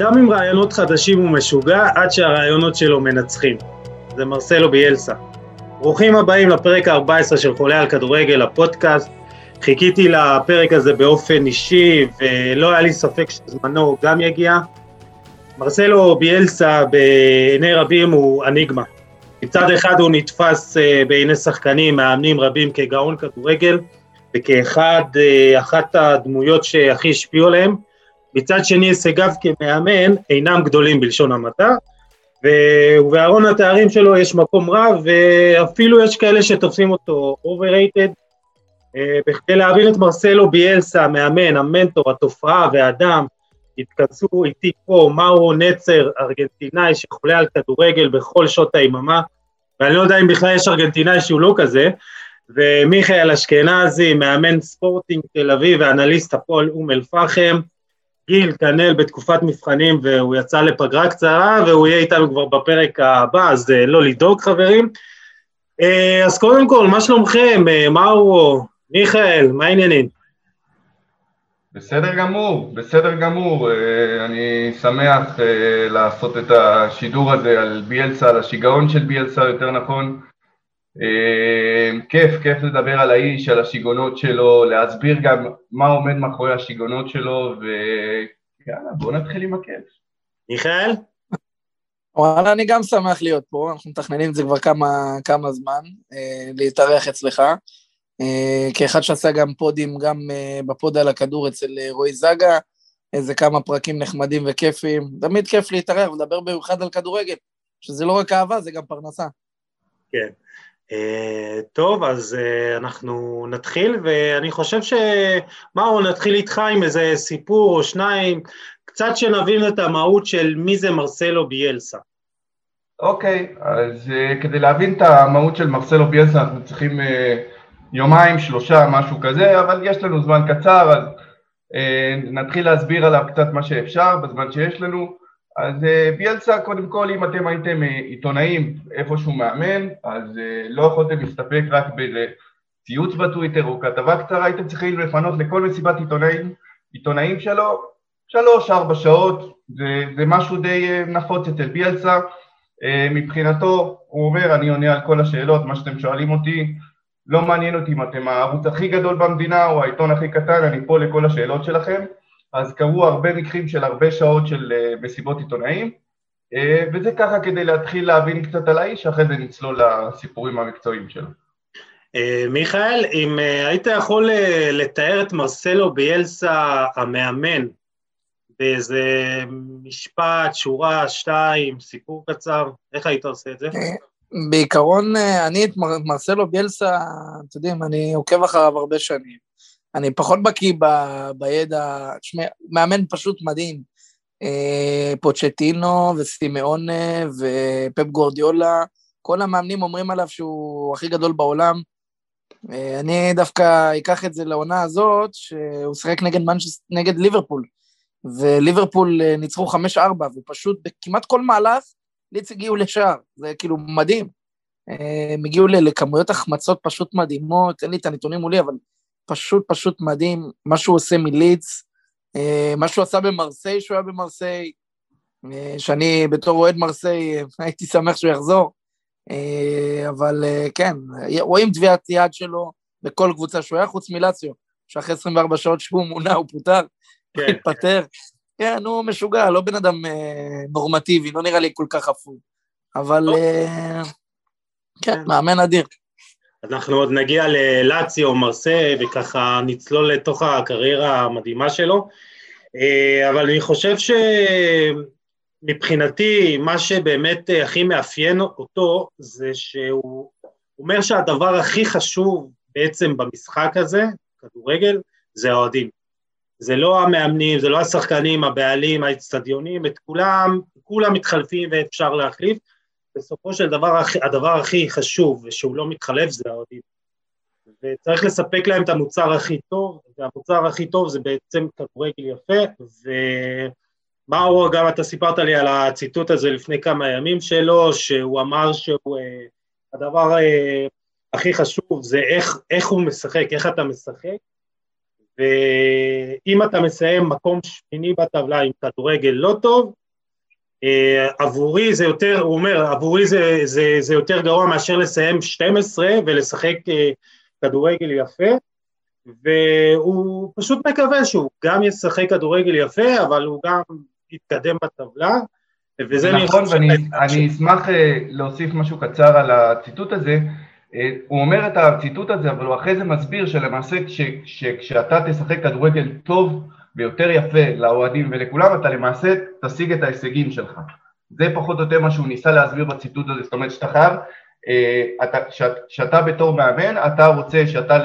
אדם עם רעיונות חדשים הוא משוגע עד שהרעיונות שלו מנצחים. זה מרסלו ביאלסה. ברוכים הבאים לפרק ה-14 של חולה על כדורגל, הפודקאסט. חיכיתי לפרק הזה באופן אישי, ולא היה לי ספק שזמנו גם יגיע. מרסלו ביאלסה בעיני רבים הוא אניגמה. מצד אחד הוא נתפס אה, בעיני שחקנים, מאמנים רבים כגאון כדורגל, וכאחד, אה, אחת הדמויות שהכי השפיעו עליהם. מצד שני הישגיו כמאמן אינם גדולים בלשון המעטה, ובארון התארים שלו יש מקום רב, ואפילו יש כאלה שתופסים אותו overrated. אה, בכדי להבין את מרסלו ביאלסה, המאמן, המנטור, התופעה והאדם, התכנסו איתי פה מאורו נצר, ארגנטינאי שחולה על כדורגל בכל שעות היממה, ואני לא יודע אם בכלל יש ארגנטינאי שהוא לא כזה, ומיכאל אשכנזי, מאמן ספורטינג תל אביב ואנליסט הפועל אום אל-פחם, גיל כנל בתקופת מבחנים והוא יצא לפגרה קצרה והוא יהיה איתנו כבר בפרק הבא, אז אה, לא לדאוג חברים. אה, אז קודם כל, מה שלומכם? אה, מאורו, מיכאל, מה העניינים? בסדר גמור, בסדר גמור. אני שמח לעשות את השידור הזה על ביאלסה, על השיגעון של ביאלסה, יותר נכון. כיף, כיף לדבר על האיש, על השיגעונות שלו, להסביר גם מה עומד מאחורי השיגעונות שלו, ויאללה, בואו נתחיל עם הכיף. מיכאל? וואלה, אני גם שמח להיות פה, אנחנו מתכננים את זה כבר כמה, כמה זמן, אה, להתארח אצלך. אה, כאחד שעשה גם פודים, גם אה, בפוד על הכדור אצל אה, רועי זגה, איזה כמה פרקים נחמדים וכיפים. תמיד כיף להתארח ולדבר במיוחד על כדורגל, שזה לא רק אהבה, זה גם פרנסה. כן. Uh, טוב, אז uh, אנחנו נתחיל, ואני חושב שמאור, נתחיל איתך עם איזה סיפור או שניים, קצת שנבין את המהות של מי זה מרסלו ביאלסה. אוקיי, okay, אז uh, כדי להבין את המהות של מרסלו ביאלסה אנחנו צריכים uh, יומיים, שלושה, משהו כזה, אבל יש לנו זמן קצר, אז uh, נתחיל להסביר עליו קצת מה שאפשר בזמן שיש לנו. אז אה, ביאלסה, קודם כל, אם אתם הייתם אה, עיתונאים איפה שהוא מאמן, אז אה, לא יכולתם להסתפק רק בציוץ בטוויטר או כתבה קצרה, הייתם צריכים לפנות לכל מסיבת עיתונאים, עיתונאים שלו, שלוש-ארבע שעות, זה, זה משהו די נפוץ אצל ביאלסה. מבחינתו, הוא אומר, אני עונה על כל השאלות, מה שאתם שואלים אותי, לא מעניין אותי אם אתם הערוץ הכי גדול במדינה או העיתון הכי קטן, אני פה לכל השאלות שלכם. אז קרו הרבה מקרים של הרבה שעות של אה, מסיבות עיתונאים, אה, וזה ככה כדי להתחיל להבין קצת על האיש, אחרי זה נצלול לסיפורים המקצועיים שלו. אה, מיכאל, אם היית יכול לתאר את מרסלו ביאלסה המאמן באיזה משפט, שורה, שתיים, סיפור קצר, איך היית עושה את זה? בעיקרון, אני את מרסלו ביאלסה, אתם יודעים, אני עוקב אחריו הרבה שנים. אני פחות בקיא ב, בידע, תשמע, מאמן פשוט מדהים. אה, פוצ'טינו וסימאונה ופפ גורדיולה, כל המאמנים אומרים עליו שהוא הכי גדול בעולם. אה, אני דווקא אקח את זה לעונה הזאת, שהוא שיחק נגד, מנצ'ס, נגד ליברפול, וליברפול אה, ניצחו 5-4, ופשוט בכמעט כל מהלך ליץ הגיעו לשער, זה כאילו מדהים. הם הגיעו לכמויות החמצות פשוט מדהימות, אין לי את הנתונים מולי, אבל פשוט פשוט מדהים, מה שהוא עושה מלידס, אה, מה שהוא עשה במרסיי, שהוא היה במרסיי, אה, שאני בתור אוהד מרסיי הייתי שמח שהוא יחזור, אה, אבל כן, רואים טביעת יד שלו בכל קבוצה שהוא היה, חוץ מלציו, שאחרי 24 שעות שהוא מונה הוא פוטר, כן. התפטר. כן, הוא משוגע, לא בן אדם נורמטיבי, לא נראה לי כל כך אפוי. אבל כן, כן, מאמן אדיר. אנחנו עוד נגיע ללאציו, מרסה, וככה נצלול לתוך הקריירה המדהימה שלו. אה, אבל אני חושב שמבחינתי, מה שבאמת הכי מאפיין אותו, זה שהוא אומר שהדבר הכי חשוב בעצם במשחק הזה, כדורגל, זה האוהדים. זה לא המאמנים, זה לא השחקנים, הבעלים, האצטדיונים, את כולם, כולם מתחלפים ואפשר להחליף, בסופו של דבר הדבר הכי חשוב ושהוא לא מתחלף זה האוהדים. וצריך לספק להם את המוצר הכי טוב, והמוצר הכי טוב זה בעצם כדורגל יפה, ומאור, גם אתה סיפרת לי על הציטוט הזה לפני כמה ימים שלו, שהוא אמר שהוא, אה, הדבר אה, הכי חשוב זה איך, איך הוא משחק, איך אתה משחק, ואם אתה מסיים מקום שמיני בטבלה עם כדורגל לא טוב, עבורי זה יותר, הוא אומר, עבורי זה, זה, זה יותר גרוע מאשר לסיים 12 ולשחק אה, כדורגל יפה, והוא פשוט מקווה שהוא גם ישחק כדורגל יפה, אבל הוא גם יתקדם בטבלה, וזה נכון, ואני אשמח אה, להוסיף משהו קצר על הציטוט הזה. הוא אומר את הציטוט הזה, אבל הוא אחרי זה מסביר שלמעשה כשאתה תשחק כדורגל טוב, ויותר יפה לאוהדים ולכולם, אתה למעשה תשיג את ההישגים שלך. זה פחות או יותר מה שהוא ניסה להסביר בציטוט הזה, זאת אומרת שאתה חייב, אה, שאתה בתור מאמן, אתה רוצה שאתה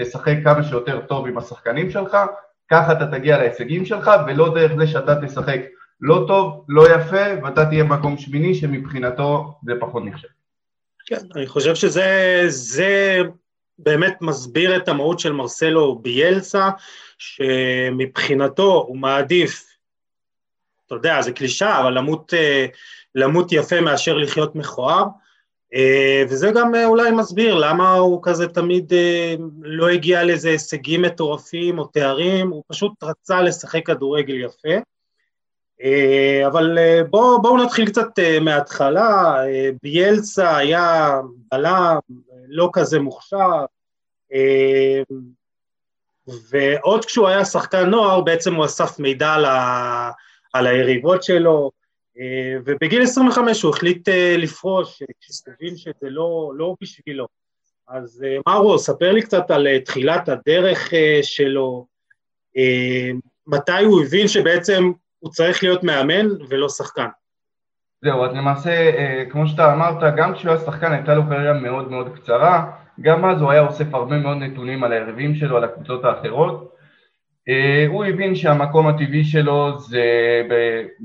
תשחק כמה שיותר טוב עם השחקנים שלך, ככה אתה תגיע להישגים שלך, ולא דרך זה שאתה תשחק לא טוב, לא יפה, ואתה תהיה מקום שמיני שמבחינתו זה פחות נחשב. כן, אני חושב שזה באמת מסביר את המהות של מרסלו ביאלסה, שמבחינתו הוא מעדיף, אתה יודע, זה קלישה, אבל למות, אה, למות יפה מאשר לחיות מכוער, אה, וזה גם אה, אולי מסביר למה הוא כזה תמיד לא הגיע לאיזה הישגים מטורפים או תארים, הוא פשוט רצה לשחק כדורגל יפה. אבל בואו בוא נתחיל קצת מההתחלה, ביאלסה היה בלם לא כזה מוכשר, ועוד כשהוא היה שחקן נוער, בעצם הוא אסף מידע על, ה... על היריבות שלו, אה, ובגיל 25 הוא החליט אה, לפרוש, כשהוא הבין שזה לא, לא בשבילו. אז אה, מרו, ספר לי קצת על תחילת הדרך שלו, מתי הוא הבין שבעצם הוא צריך להיות מאמן ולא שחקן. זהו, אז למעשה, כמו שאתה אמרת, גם כשהוא היה שחקן הייתה לו קריירה מאוד מאוד קצרה, גם אז הוא היה אוסף הרבה מאוד נתונים על היריבים שלו, על הקבוצות האחרות. אה, הוא הבין שהמקום הטבעי שלו זה,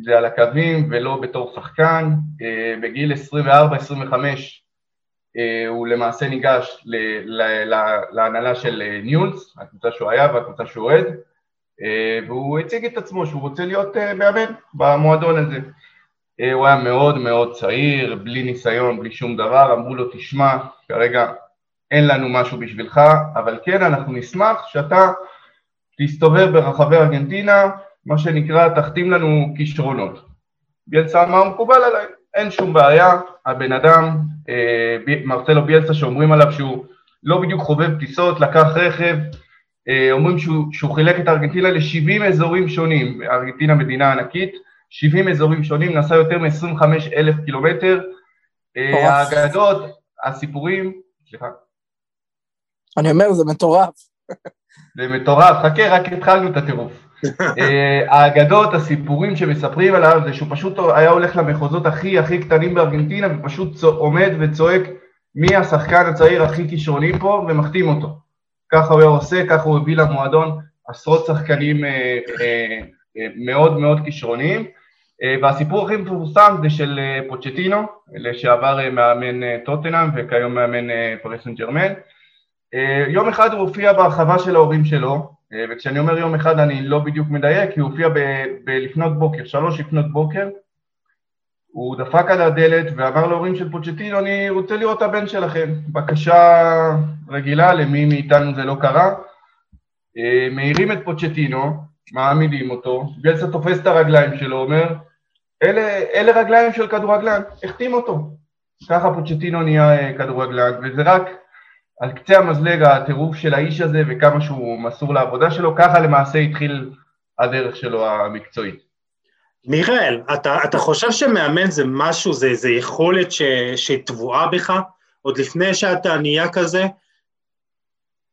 זה על הקווים ולא בתור שחקן. אה, בגיל 24-25 אה, הוא למעשה ניגש להנהלה של ניולס, הקבוצה שהוא היה והקבוצה שהוא אוהד, והוא הציג את עצמו שהוא רוצה להיות מאמן במועדון הזה. הוא היה מאוד מאוד צעיר, בלי ניסיון, בלי שום דבר, אמרו לו תשמע, כרגע אין לנו משהו בשבילך, אבל כן אנחנו נשמח שאתה תסתובב ברחבי ארגנטינה, מה שנקרא תחתים לנו כישרונות. ביאלסה אמר מקובל עליי, אין שום בעיה, הבן אדם, אה, מרצלו ביאלסה שאומרים עליו שהוא לא בדיוק חובב טיסות, לקח רכב, אה, אומרים שהוא, שהוא חילק את ארגנטינה ל-70 אזורים שונים, ארגנטינה מדינה ענקית, 70 אזורים שונים, נסע יותר מ-25 אלף קילומטר, אה, האגדות, הסיפורים, סליחה. אני אומר, זה מטורף. זה מטורף, חכה, רק התחלנו את הטירוף. אה, האגדות, הסיפורים שמספרים עליו, זה שהוא פשוט היה הולך למחוזות הכי הכי קטנים בארגנטינה, ופשוט עומד וצועק מי השחקן הצעיר הכי כישרוני פה, ומחתים אותו. ככה הוא היה עושה, ככה הוא הביא למועדון עשרות שחקנים אה, אה, מאוד מאוד כישרוניים. והסיפור הכי מפורסם זה של פוצ'טינו, לשעבר מאמן טוטנאם וכיום מאמן פריסן ג'רמן. אה, יום אחד הוא הופיע בהרחבה של ההורים שלו, אה, וכשאני אומר יום אחד אני לא בדיוק מדייק, כי הוא הופיע בלפנות בוקר, שלוש לפנות בוקר, הוא דפק על הדלת ואמר להורים של פוצ'טינו, אני רוצה לראות את הבן שלכם. בקשה רגילה, למי מאיתנו זה לא קרה. אה, מעירים את פוצ'טינו, מעמידים אותו, בלסה תופס את הרגליים שלו, אומר, אלה, אלה רגליים של כדורגלן, החתים אותו. ככה פוצ'טינו נהיה כדורגלן, וזה רק על קצה המזלג הטירוף של האיש הזה וכמה שהוא מסור לעבודה שלו, ככה למעשה התחיל הדרך שלו המקצועית. מיכאל, אתה, אתה חושב שמאמן זה משהו, זה איזה יכולת ש, שטבועה בך, עוד לפני שאתה נהיה כזה?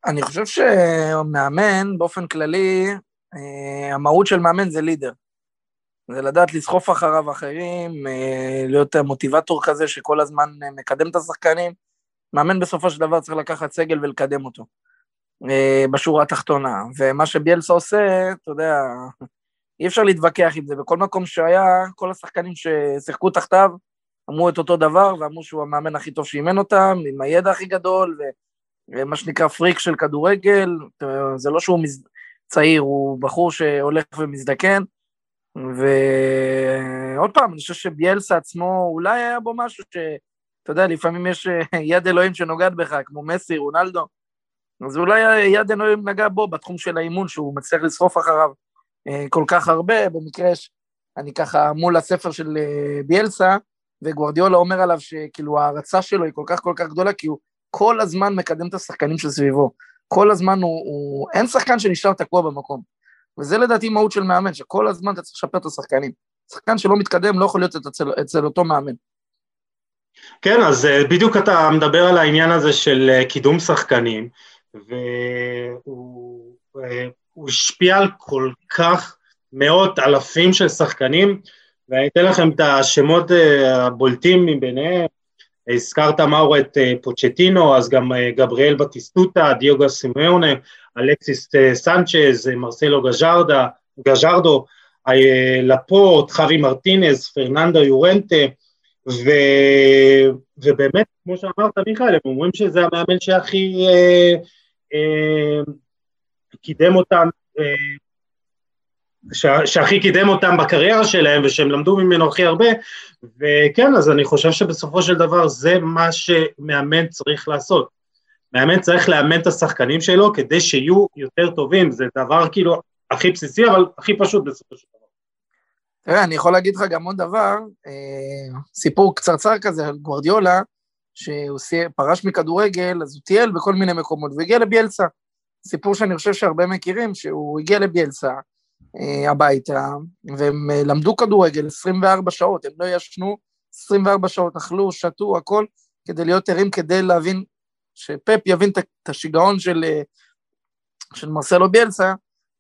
אני חושב שמאמן, באופן כללי, אה, המהות של מאמן זה לידר. זה לדעת לסחוף אחריו אחרים, אה, להיות מוטיבטור כזה שכל הזמן מקדם את השחקנים. מאמן בסופו של דבר צריך לקחת סגל ולקדם אותו, אה, בשורה התחתונה. ומה שביאלסה עושה, אתה יודע, אי אפשר להתווכח עם זה. בכל מקום שהיה, כל השחקנים ששיחקו תחתיו אמרו את אותו דבר, ואמרו שהוא המאמן הכי טוב שאימן אותם, עם הידע הכי גדול, ומה שנקרא פריק של כדורגל. זה לא שהוא מז... צעיר, הוא בחור שהולך ומזדקן. ועוד פעם, אני חושב שביאלסה עצמו, אולי היה בו משהו ש... אתה יודע, לפעמים יש אה, יד אלוהים שנוגעת בך, כמו מסי, רונלדו. אז אולי יד אלוהים נגע בו בתחום של האימון, שהוא מצליח לשרוף אחריו אה, כל כך הרבה, במקרה אני ככה מול הספר של אה, ביאלסה, וגוורדיולה אומר עליו שכאילו ההערצה שלו היא כל כך כל כך גדולה, כי הוא כל הזמן מקדם את השחקנים שסביבו. כל הזמן הוא, הוא... אין שחקן שנשאר תקוע במקום. וזה לדעתי מהות של מאמן, שכל הזמן אתה צריך לשפר את השחקנים. שחקן שלא מתקדם לא יכול להיות אצל, אצל אותו מאמן. כן, אז אה, בדיוק אתה מדבר על העניין הזה של אה, קידום שחקנים, והוא אה, השפיע על כל כך מאות אלפים של שחקנים, ואני אתן לכם את השמות הבולטים מביניהם, הזכרת מאור את פוצ'טינו, אז גם גבריאל בטיסטוטה, דיוגה סימיונה, אלכסיס סנצ'ז, מרסלו גז'רדה, גז'רדו, לפורט, חווי מרטינז, פרננדו יורנטה, ו, ובאמת, כמו שאמרת מיכאל, הם אומרים שזה המאמן שהכי אה, אה, קידם אותם, אה, שהכי קידם אותם בקריירה שלהם ושהם למדו ממנו הכי הרבה, וכן, אז אני חושב שבסופו של דבר זה מה שמאמן צריך לעשות. מאמן צריך לאמן את השחקנים שלו כדי שיהיו יותר טובים, זה דבר כאילו הכי בסיסי, אבל הכי פשוט בסופו של דבר. תראה, אני יכול להגיד לך גם עוד דבר, אה, סיפור קצרצר כזה על גוורדיולה, שהוא פרש מכדורגל, אז הוא טייל בכל מיני מקומות, והגיע לביאלסה. סיפור שאני חושב שהרבה מכירים, שהוא הגיע לביאלסה אה, הביתה, והם אה, למדו כדורגל 24 שעות, הם לא ישנו 24 שעות, אכלו, שתו, הכל, כדי להיות ערים, כדי להבין, שפפ יבין את השיגעון של, של מרסלו ביאלסה,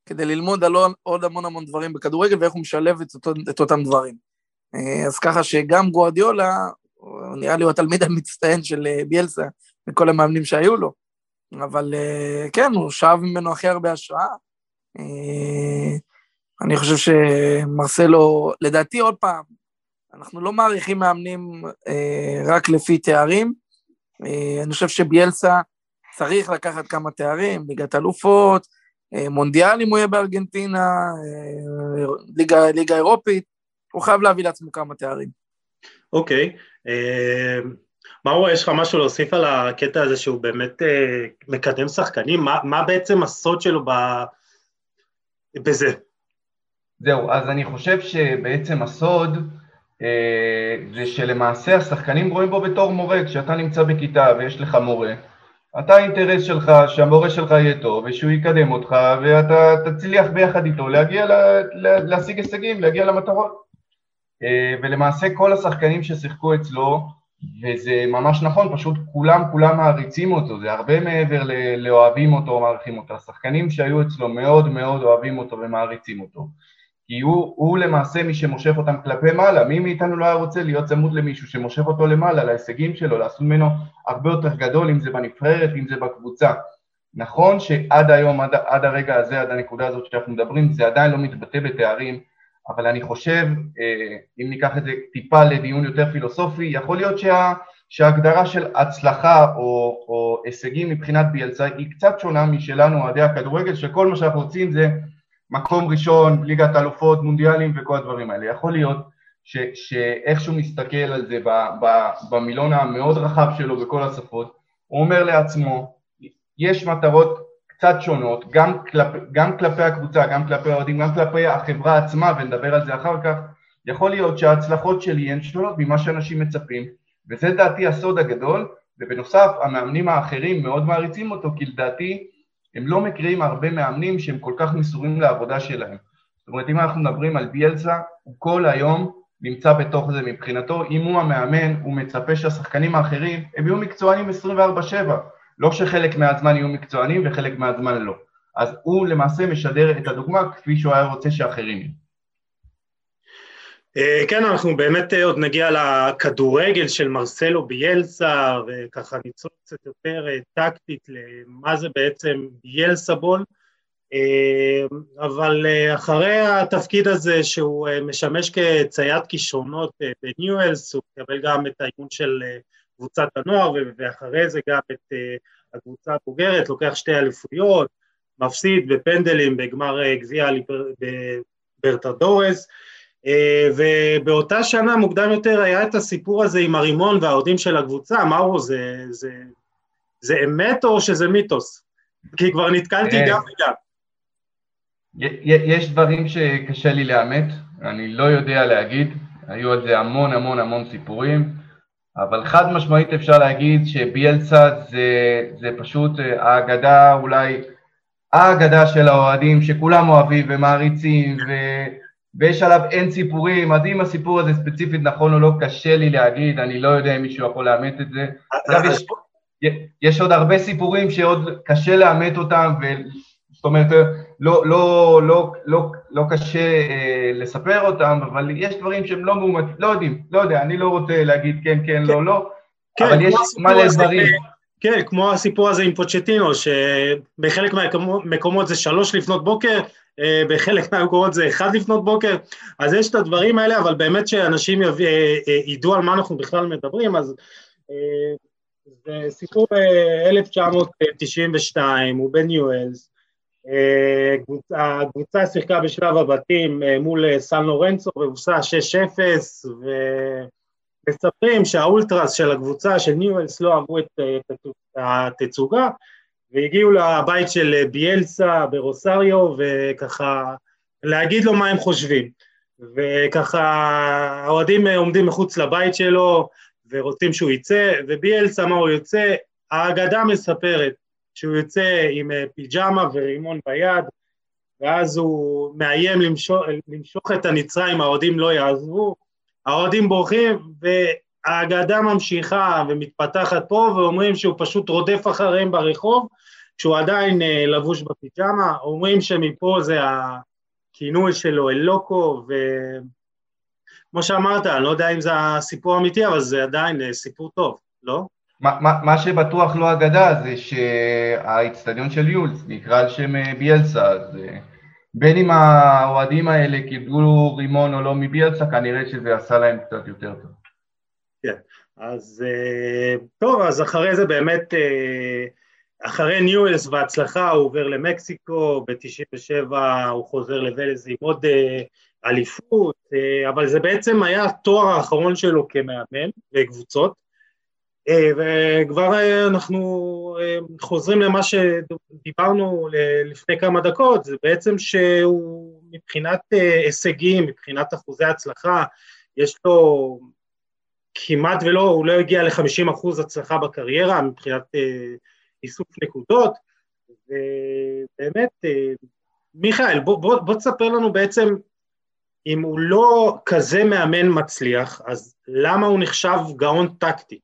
כדי ללמוד על עוד המון המון דברים בכדורגל ואיך הוא משלב את, אותו, את אותם דברים. אה, אז ככה שגם גוארדיולה, נראה לי הוא התלמיד המצטיין של אה, ביאלסה, מכל המאמנים שהיו לו, אבל אה, כן, הוא שאב ממנו הכי הרבה השראה. אני חושב שמרסלו, לדעתי עוד פעם, אנחנו לא מעריכים מאמנים רק לפי תארים, אני חושב שביאלסה צריך לקחת כמה תארים, ליגת אלופות, מונדיאל אם הוא יהיה בארגנטינה, אה, ליגה, ליגה אירופית, הוא חייב להביא לעצמו כמה תארים. אוקיי. אה, מאור, יש לך משהו להוסיף על הקטע הזה שהוא באמת מקדם שחקנים? מה, מה בעצם הסוד שלו ב... בזה? זהו, אז אני חושב שבעצם הסוד אה, זה שלמעשה השחקנים רואים בו בתור מורה, כשאתה נמצא בכיתה ויש לך מורה, אתה האינטרס שלך שהמורה שלך יהיה טוב ושהוא יקדם אותך ואתה תצליח ביחד איתו להגיע, לה, לה, להשיג הישגים, להגיע למטרות. אה, ולמעשה כל השחקנים ששיחקו אצלו, וזה ממש נכון, פשוט כולם כולם מעריצים אותו, זה הרבה מעבר לאוהבים אותו או מעריכים אותו. השחקנים שהיו אצלו מאוד מאוד אוהבים אותו ומעריצים אותו. כי הוא, הוא למעשה מי שמושך אותם כלפי מעלה, מי מאיתנו לא היה רוצה להיות צמוד למישהו שמושך אותו למעלה, להישגים שלו, לעשות ממנו הרבה יותר גדול, אם זה בנבחרת, אם זה בקבוצה. נכון שעד היום, עד, עד הרגע הזה, עד הנקודה הזאת שאנחנו מדברים, זה עדיין לא מתבטא בתארים, אבל אני חושב, אה, אם ניקח את זה טיפה לדיון יותר פילוסופי, יכול להיות שה, שההגדרה של הצלחה או, או הישגים מבחינת ביאלצה היא קצת שונה משלנו, אוהדי הכדורגל, שכל מה שאנחנו רוצים זה מקום ראשון, ליגת אלופות, מונדיאלים וכל הדברים האלה. יכול להיות ש, שאיכשהו מסתכל על זה ב, ב, במילון המאוד רחב שלו בכל השפות, הוא אומר לעצמו, יש מטרות קצת שונות, גם, כלפ, גם כלפי הקבוצה, גם כלפי האוהדים, גם כלפי החברה עצמה, ונדבר על זה אחר כך, יכול להיות שההצלחות שלי הן שונות ממה שאנשים מצפים, וזה דעתי הסוד הגדול, ובנוסף המאמנים האחרים מאוד מעריצים אותו, כי לדעתי הם לא מכירים הרבה מאמנים שהם כל כך מסורים לעבודה שלהם. זאת אומרת, אם אנחנו מדברים על ביאלסה, הוא כל היום נמצא בתוך זה מבחינתו, אם הוא המאמן, הוא מצפה שהשחקנים האחרים, הם יהיו מקצוענים 24/7, לא שחלק מהזמן יהיו מקצוענים וחלק מהזמן לא. אז הוא למעשה משדר את הדוגמה כפי שהוא היה רוצה שאחרים יהיו. אה, כן, אנחנו באמת אה, עוד נגיע לכדורגל של מרסלו ביאלסה, וככה ניצול קצת יותר אה, טקטית למה זה בעצם ביאלסה בול, אבל אחרי התפקיד הזה שהוא משמש כציית כישרונות בניואלס, הוא מקבל גם את האימון של קבוצת הנוער, ואחרי זה גם את הקבוצה הבוגרת, לוקח שתי אליפויות, מפסיד בפנדלים בגמר גביע ברטדורס, אה, ובאותה שנה מוקדם יותר היה את הסיפור הזה עם הרימון והאוהדים של הקבוצה, הוא, זה, זה, זה אמת או שזה מיתוס? כי כבר נתקלתי אה. גם וגם. יש דברים שקשה לי לאמת, אני לא יודע להגיד, היו על זה המון המון המון סיפורים, אבל חד משמעית אפשר להגיד שביאלסה זה, זה פשוט אה, האגדה אולי, האגדה של האוהדים שכולם אוהבים ומעריצים ו, ויש עליו אין סיפורים, אז אם הסיפור הזה ספציפית נכון או לא, קשה לי להגיד, אני לא יודע אם מישהו יכול לאמת את זה. אגב, יש, יש עוד הרבה סיפורים שעוד קשה לאמת אותם, ו... זאת אומרת, לא, לא, לא, לא, לא קשה אה, לספר אותם, אבל יש דברים שהם לא מאומתים, לא יודעים, לא יודע, אני לא רוצה להגיד כן, כן, לא, לא, כן, אבל יש מלא דברים. כן, כמו הסיפור הזה עם פוצ'טינו, שבחלק מהמקומות זה שלוש לפנות בוקר, בחלק מהמקומות זה אחד לפנות בוקר, אז יש את הדברים האלה, אבל באמת שאנשים יביא, אה, אה, ידעו על מה אנחנו בכלל מדברים, אז זה סיפור ב-1992, הוא בניו ווילס, הקבוצה שיחקה בשלב הבתים מול סן לורנצו והוסה 6-0, ומספרים שהאולטרס של הקבוצה של ניו ווילס לא אהבו את התצוגה, והגיעו לבית של ביאלסה ברוסריו, וככה להגיד לו מה הם חושבים. וככה האוהדים עומדים מחוץ לבית שלו ורוצים שהוא יצא, וביאלסה מה הוא יוצא? האגדה מספרת שהוא יוצא עם פיג'מה ורימון ביד, ואז הוא מאיים למשוך, למשוך את הנצרה האוהדים לא יעזבו, האוהדים בורחים, והאגדה ממשיכה ומתפתחת פה, ואומרים שהוא פשוט רודף אחריהם ברחוב, כשהוא עדיין אה, לבוש בפיג'מה, אומרים שמפה זה הכינוי שלו, אלוקו, וכמו שאמרת, אני לא יודע אם זה הסיפור האמיתי, אבל זה עדיין אה, סיפור טוב, לא? מה, מה, מה שבטוח לא אגדה זה שהאיצטדיון של יולס נקרא על שם אה, ביאלסה, אז בין אם האוהדים האלה קיבלו רימון או לא מביאלסה, כנראה שזה עשה להם קצת יותר טוב. אז טוב, אז אחרי זה באמת אחרי ניואלס וההצלחה הוא עובר למקסיקו, ב-97 הוא חוזר לוולז עם עוד uh, אליפות, uh, אבל זה בעצם היה התואר האחרון שלו כמאמן בקבוצות, uh, וכבר uh, אנחנו uh, חוזרים למה שדיברנו לפני כמה דקות, זה בעצם שהוא מבחינת uh, הישגים, מבחינת אחוזי הצלחה, יש לו כמעט ולא, הוא לא הגיע ל-50% הצלחה בקריירה מבחינת uh, איסוף נקודות, ובאמת, אה, מיכאל, בוא, בוא, בוא תספר לנו בעצם, אם הוא לא כזה מאמן מצליח, אז למה הוא נחשב גאון טקטי?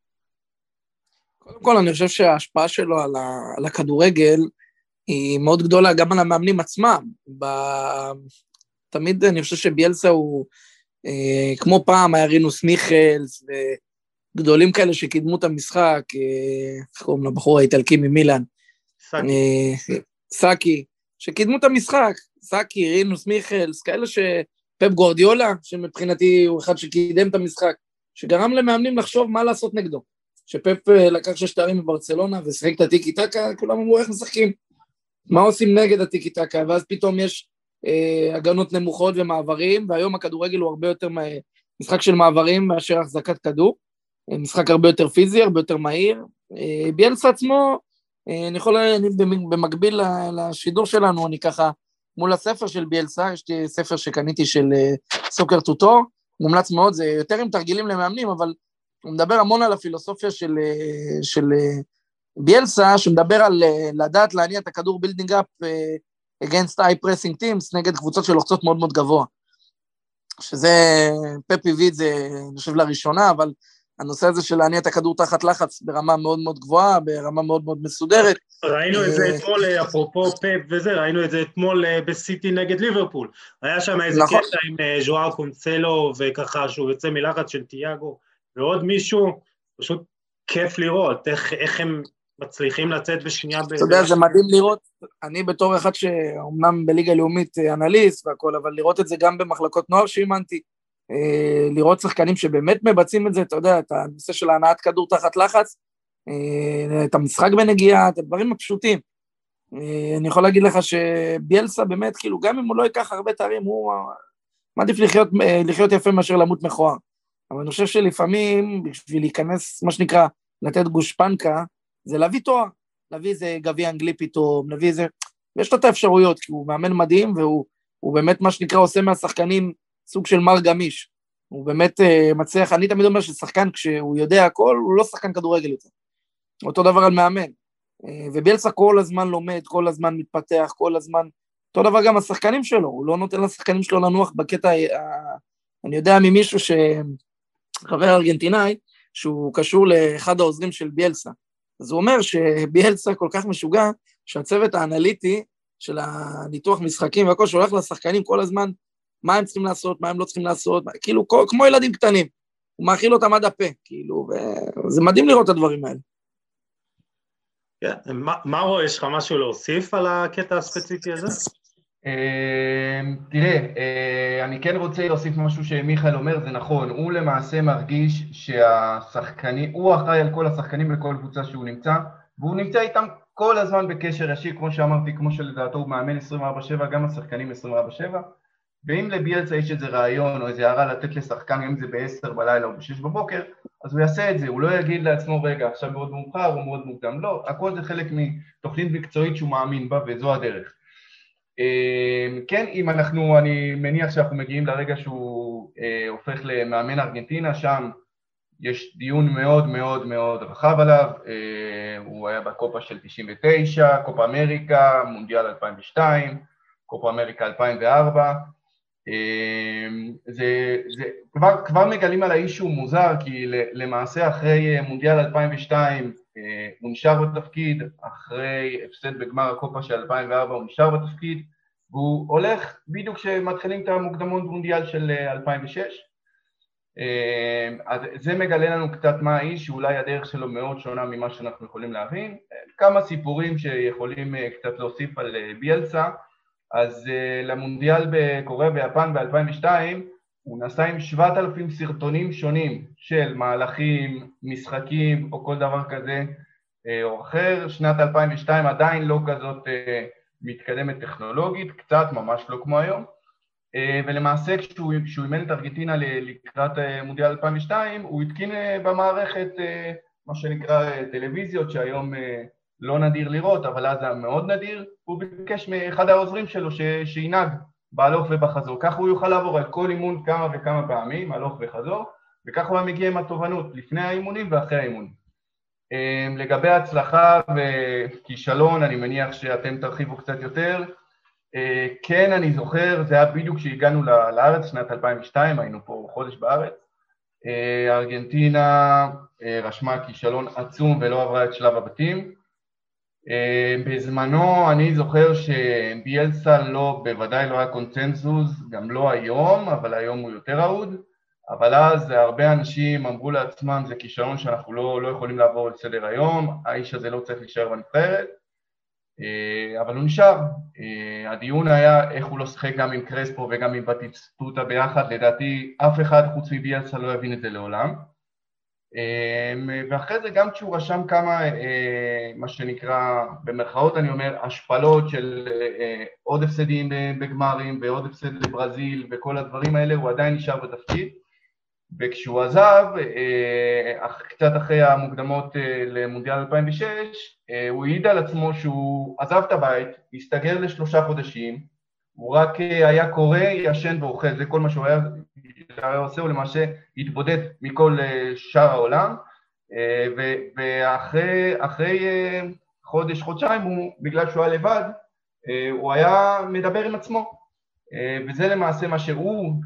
קודם כל, אני חושב שההשפעה שלו על, ה, על הכדורגל היא מאוד גדולה גם על המאמנים עצמם. ב... תמיד אני חושב שביאלסה הוא, אה, כמו פעם היה רינוס מיכלס, גדולים כאלה שקידמו את המשחק, אה, איך קוראים לבחור האיטלקי ממילאן? סאקי. אה, סאקי, שקידמו את המשחק, סאקי, רינוס מיכלס, כאלה שפפ גורדיולה, שמבחינתי הוא אחד שקידם את המשחק, שגרם למאמנים לחשוב מה לעשות נגדו. שפפ אה, לקח שש תארים בברצלונה ושיחק את הטיקי טקה, כולם אמרו איך משחקים, מה עושים נגד הטיקי טקה, ואז פתאום יש אה, הגנות נמוכות ומעברים, והיום הכדורגל הוא הרבה יותר משחק של מעברים מאשר החזקת כדור. משחק הרבה יותר פיזי, הרבה יותר מהיר. אה, ביאלסה עצמו, אה, אני יכול, אני במקביל לשידור שלנו, אני ככה, מול הספר של ביאלסה, יש לי ספר שקניתי של אה, Soccer Tutor, מומלץ מאוד, זה יותר עם תרגילים למאמנים, אבל הוא מדבר המון על הפילוסופיה של, של ביאלסה, שמדבר על לדעת להניע את הכדור building up against high pressing teams, נגד קבוצות שלוחצות מאוד מאוד גבוה. שזה, פפי הביא את זה, אני חושב, לראשונה, אבל הנושא הזה של להניע את הכדור תחת לחץ ברמה מאוד מאוד גבוהה, ברמה מאוד מאוד מסודרת. ראינו את זה אה, אתמול, אפרופו פאפ וזה, ראינו את זה אתמול אה, בסיטי נגד ליברפול. היה שם איזה נכון. קטע עם אה, ז'ואר קונסלו, וככה שהוא יוצא מלחץ של תיאגו, ועוד מישהו, פשוט כיף לראות איך, איך הם מצליחים לצאת בשנייה. אתה יודע, זה מדהים לראות, אני בתור אחד שאומנם בליגה לאומית אנליסט והכל, אבל לראות את זה גם במחלקות נוער שאימנתי, אה, לראות שחקנים שבאמת מבצעים את זה, אתה יודע, את הנושא של הנעת כדור תחת לחץ, אה, את המשחק בנגיעה, את הדברים הפשוטים. אה, אני יכול להגיד לך שביאלסה באמת, כאילו, גם אם הוא לא ייקח הרבה תארים, הוא מעדיף לחיות, לחיות יפה מאשר למות מכוער. אבל אני חושב שלפעמים, בשביל להיכנס, מה שנקרא, לתת גושפנקה, זה להביא תואר. להביא איזה גביע אנגלי פתאום, להביא איזה... יש לו את האפשרויות, כי הוא מאמן מדהים, והוא באמת מה שנקרא עושה מהשחקנים סוג של מר גמיש. הוא באמת uh, מצליח, אני תמיד אומר ששחקן כשהוא יודע הכל, הוא לא שחקן כדורגל יותר. אותו דבר על מאמן. Uh, וביאלסה כל הזמן לומד, כל הזמן מתפתח, כל הזמן... אותו דבר גם השחקנים שלו, הוא לא נותן לשחקנים שלו לנוח בקטע... Uh, אני יודע ממישהו ש... חבר ארגנטינאי, שהוא קשור לאחד העוזרים של ביאלסה. אז הוא אומר שביאלסה כל כך משוגע, שהצוות האנליטי של הניתוח משחקים והכל, שהולך לשחקנים כל הזמן, מה הם צריכים לעשות, מה הם לא צריכים לעשות, כאילו כמו ילדים קטנים. הוא מאכיל אותם עד הפה, כאילו, וזה מדהים לראות את הדברים האלה. כן, מה רואה, יש לך משהו להוסיף על הקטע הספציפי הזה? אמ, תראה, אה, אני כן רוצה להוסיף משהו שמיכאל אומר, זה נכון, הוא למעשה מרגיש שהשחקנים, הוא אחראי על כל השחקנים בכל קבוצה שהוא נמצא, והוא נמצא איתם כל הזמן בקשר ישיר, כמו שאמרתי, כמו שלדעתו הוא מאמן 24/7, גם השחקנים 24/7, ואם לביאלצה יש איזה רעיון או איזה הערה לתת לשחקן, אם זה ב-10 בלילה או ב-6 בבוקר, אז הוא יעשה את זה, הוא לא יגיד לעצמו, רגע, עכשיו מאוד מאוחר או מאוד מוקדם, לא, הכל זה חלק מתוכנית מקצועית שהוא מאמין בה וזו הדרך. אמ, כן, אם אנחנו, אני מניח שאנחנו מגיעים לרגע שהוא אה, הופך למאמן ארגנטינה, שם יש דיון מאוד מאוד מאוד רחב עליו, אה, הוא היה בקופה של 99, קופה אמריקה, מונדיאל 2002, קופה אמריקה 2004, אמ, זה, זה כבר, כבר מגלים על האיש שהוא מוזר, כי למעשה אחרי מונדיאל 2002 אה, הוא נשאר בתפקיד, אחרי הפסד בגמר הקופה של 2004 הוא נשאר בתפקיד, והוא הולך בדיוק כשמתחילים את המוקדמות מונדיאל של 2006. אה, אה, אז זה מגלה לנו קצת מה האיש, שאולי הדרך שלו מאוד שונה ממה שאנחנו יכולים להבין. כמה סיפורים שיכולים קצת להוסיף על ביאלסה. אז למונדיאל בקוריאה ביפן ב-2002 הוא נסע עם 7,000 סרטונים שונים של מהלכים, משחקים או כל דבר כזה אה, או אחר. שנת 2002 עדיין לא כזאת אה, מתקדמת טכנולוגית, קצת, ממש לא כמו היום. אה, ולמעשה כשהוא, אימן את ארגנטינה לקראת מונדיאל 2002, הוא התקין במערכת מה שנקרא טלוויזיות, שהיום לא נדיר לראות, אבל אז היה מאוד נדיר, הוא ביקש מאחד העוזרים שלו שינהג בהלוך ובחזור. ככה הוא יוכל לעבור על כל אימון כמה וכמה פעמים, הלוך וחזור, וככה הוא מגיע עם התובנות לפני האימונים ואחרי האימונים. אמ, לגבי הצלחה וכישלון, אני מניח שאתם תרחיבו קצת יותר. אה, כן, אני זוכר, זה היה בדיוק כשהגענו לארץ, שנת 2002, היינו פה חודש בארץ. אה, ארגנטינה אה, רשמה כישלון עצום ולא עברה את שלב הבתים. אה, בזמנו אני זוכר שביאלסה לא, בוודאי לא היה קונצנזוס, גם לא היום, אבל היום הוא יותר אהוד, אבל אז הרבה אנשים אמרו לעצמם זה כישרון שאנחנו לא, לא יכולים לעבור לסדר היום, האיש הזה לא צריך להישאר בנבחרת, אה, אבל הוא נשאר. אה, הדיון היה איך הוא לא שיחק גם עם קרספו וגם עם בטיסטוטה ביחד, לדעתי אף אחד חוץ מביאלסה לא יבין את זה לעולם. אמ, ואחרי זה גם כשהוא רשם כמה, אה, מה שנקרא, במרכאות אני אומר, השפלות של אה, עוד הפסדים בגמרים ועוד הפסד לברזיל וכל הדברים האלה, הוא עדיין נשאר בתפקיד. וכשהוא עזב, אה, קצת אחרי המוקדמות למונדיאל 2006, הוא העיד על עצמו שהוא עזב את הבית, הסתגר לשלושה חודשים, הוא רק היה קורא, ישן ואוכל, זה כל מה שהוא היה שהיה עושה הוא למעשה התבודד מכל אה, שאר העולם, אה, ואחרי אה, חודש, חודשיים, הוא, בגלל שהוא היה לבד, הוא היה מדבר עם עצמו. וזה למעשה מה שהוא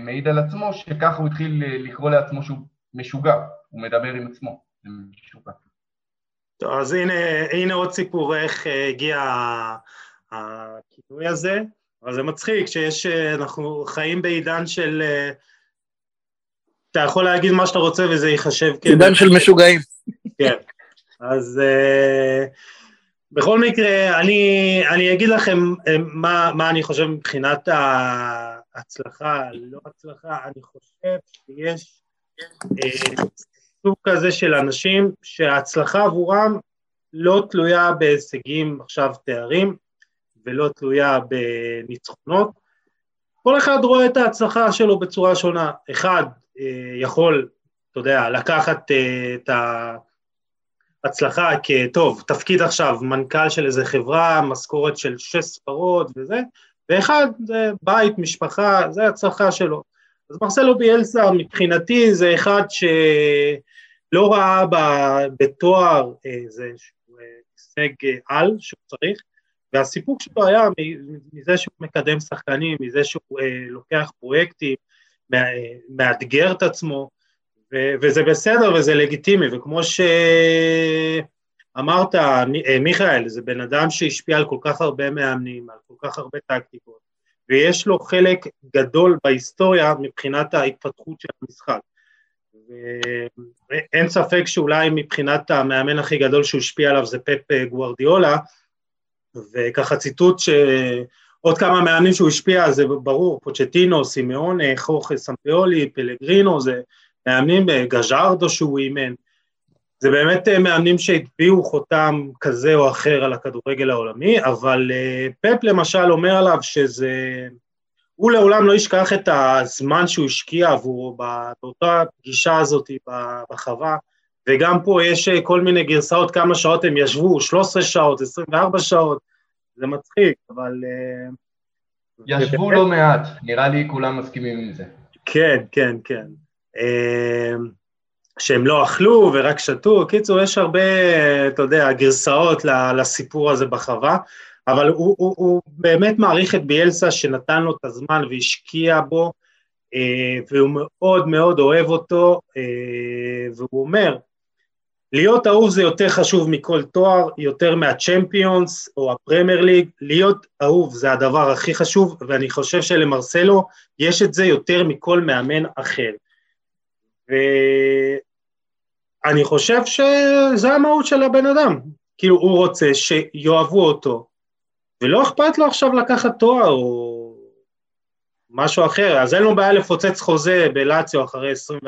מעיד על עצמו, שככה הוא התחיל לקרוא לעצמו שהוא משוגע, הוא מדבר עם עצמו, משוגע. טוב, אז הנה, הנה עוד סיפור איך הגיע הכינוי הזה. אבל זה מצחיק שיש, אה, אנחנו חיים בעידן של... אה, אתה יכול להגיד מה שאתה רוצה וזה ייחשב כ... עידן של משוגעים. כן, אז uh, בכל מקרה, אני, אני אגיד לכם מה, מה אני חושב מבחינת ההצלחה, לא הצלחה, אני חושב שיש uh, סוג כזה של אנשים שההצלחה עבורם לא תלויה בהישגים, עכשיו תארים, ולא תלויה בניצחונות. כל אחד רואה את ההצלחה שלו בצורה שונה. אחד אה, יכול, אתה יודע, לקחת אה, את הצלחה כטוב, תפקיד עכשיו מנכ"ל של איזה חברה, משכורת של שש ספרות וזה, ואחד זה בית, משפחה, זה הצלחה שלו. אז מרסלו ביאלסה מבחינתי זה אחד שלא ראה בתואר איזה הישג על שהוא צריך, והסיפוק שלו היה מזה שהוא מקדם שחקנים, מזה שהוא אה, לוקח פרויקטים, מאתגר את עצמו, ו- וזה בסדר וזה לגיטימי, וכמו שאמרת, אה, מיכאל, זה בן אדם שהשפיע על כל כך הרבה מאמנים, על כל כך הרבה טקטיקות, ויש לו חלק גדול בהיסטוריה מבחינת ההתפתחות של המשחק. ואין ספק שאולי מבחינת המאמן הכי גדול שהוא השפיע עליו זה פפ גוורדיולה, וככה ציטוט שעוד כמה מאמנים שהוא השפיע, זה ברור, פוצ'טינו, סימאון, חוכס סמפיולי, פלגרינו, זה מאמנים, גז'ארדו שהוא אימן, זה באמת מאמנים שהטביעו חותם כזה או אחר על הכדורגל העולמי, אבל אה, פפ למשל אומר עליו שזה, הוא לעולם לא ישכח את הזמן שהוא השקיע עבורו באותה פגישה הזאת בחווה, וגם פה יש אה, כל מיני גרסאות כמה שעות הם ישבו, 13 שעות, 24 שעות, זה מצחיק, אבל... אה, ישבו ובאמת... לא מעט, נראה לי כולם מסכימים עם זה. כן, כן, כן. אה, שהם לא אכלו ורק שתו, קיצור, יש הרבה, אתה יודע, גרסאות לסיפור הזה בחווה, אבל הוא, הוא, הוא באמת מעריך את ביאלסה שנתן לו את הזמן והשקיע בו, והוא מאוד מאוד אוהב אותו, והוא אומר, להיות אהוב זה יותר חשוב מכל תואר, יותר מהצ'מפיונס או הפרמייר ליג, להיות אהוב זה הדבר הכי חשוב, ואני חושב שלמרסלו יש את זה יותר מכל מאמן אחר. ואני חושב שזה המהות של הבן אדם, כאילו הוא רוצה שיאהבו אותו, ולא אכפת לו עכשיו לקחת תואר או משהו אחר, אז אין לו בעיה לפוצץ חוזה בלאציו אחרי 24-48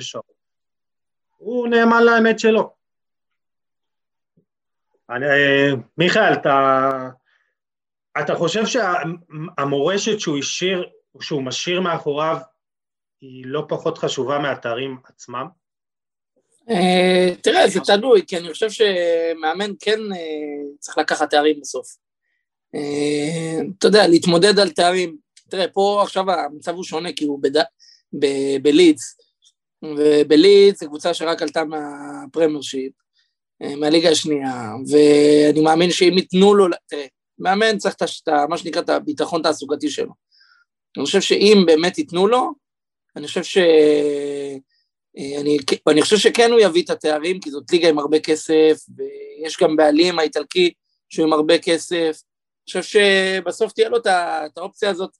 שעות. הוא נאמן לאמת שלו. אני, מיכאל, אתה, אתה חושב שהמורשת שהוא השאיר, שהוא משאיר מאחוריו, היא לא פחות חשובה מהתארים עצמם? אה, תראה, זה תלוי, כי אני חושב שמאמן כן אה, צריך לקחת תארים בסוף. אה, אתה יודע, להתמודד על תארים. תראה, פה עכשיו המצב הוא שונה, כי הוא בלידס, ובליץ זו קבוצה שרק עלתה מהפרמרשיפ, אה, מהליגה השנייה, ואני מאמין שאם ייתנו לו, תראה, מאמן צריך את מה שנקרא את הביטחון התעסוקתי שלו. אני חושב שאם באמת ייתנו לו, אני חושב ש... אה, אני, אני חושב שכן הוא יביא את התארים, כי זאת ליגה עם הרבה כסף, ויש גם בעלים האיטלקי שהוא עם הרבה כסף. אני חושב שבסוף תהיה לו את האופציה הזאת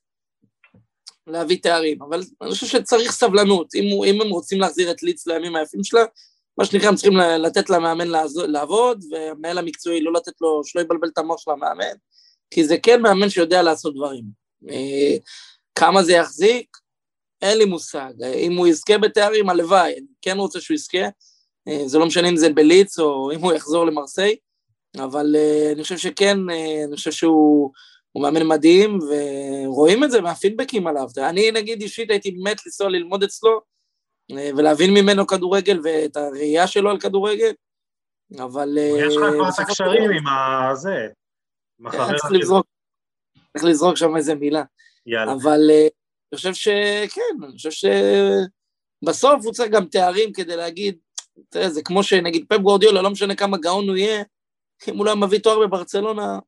להביא תארים, אבל אני חושב שצריך סבלנות, אם, אם הם רוצים להחזיר את ליץ לימים היפים שלה, מה שנקרא, הם צריכים לתת למאמן לעבוד, והמנהל המקצועי לא לתת לו, שלא יבלבל את המוח של המאמן, כי זה כן מאמן שיודע לעשות דברים. אה, כמה זה יחזיק? אין לי מושג. אם הוא יזכה בתארים, הלוואי, אני כן רוצה שהוא יזכה, אה, זה לא משנה אם זה בליץ או אם הוא יחזור למרסיי, אבל אה, אני חושב שכן, אני חושב שהוא... הוא מאמן מדהים, ורואים את זה מהפידבקים עליו. אני נגיד אישית הייתי מת לנסוע ללמוד אצלו, אה, ולהבין ממנו כדורגל ואת הראייה שלו על כדורגל, אבל... יש לך אה, כבר את הקשרים עם הזה. כן, צריך לזרוק שם איזה מילה. יאללה. אבל אה, אני חושב שכן, אני חושב שבסוף הוא צריך גם תארים כדי להגיד, תראה, זה כמו שנגיד פפ גורדיולה, לא משנה כמה גאון הוא יהיה, אם הוא לא מביא תואר בברצלונה,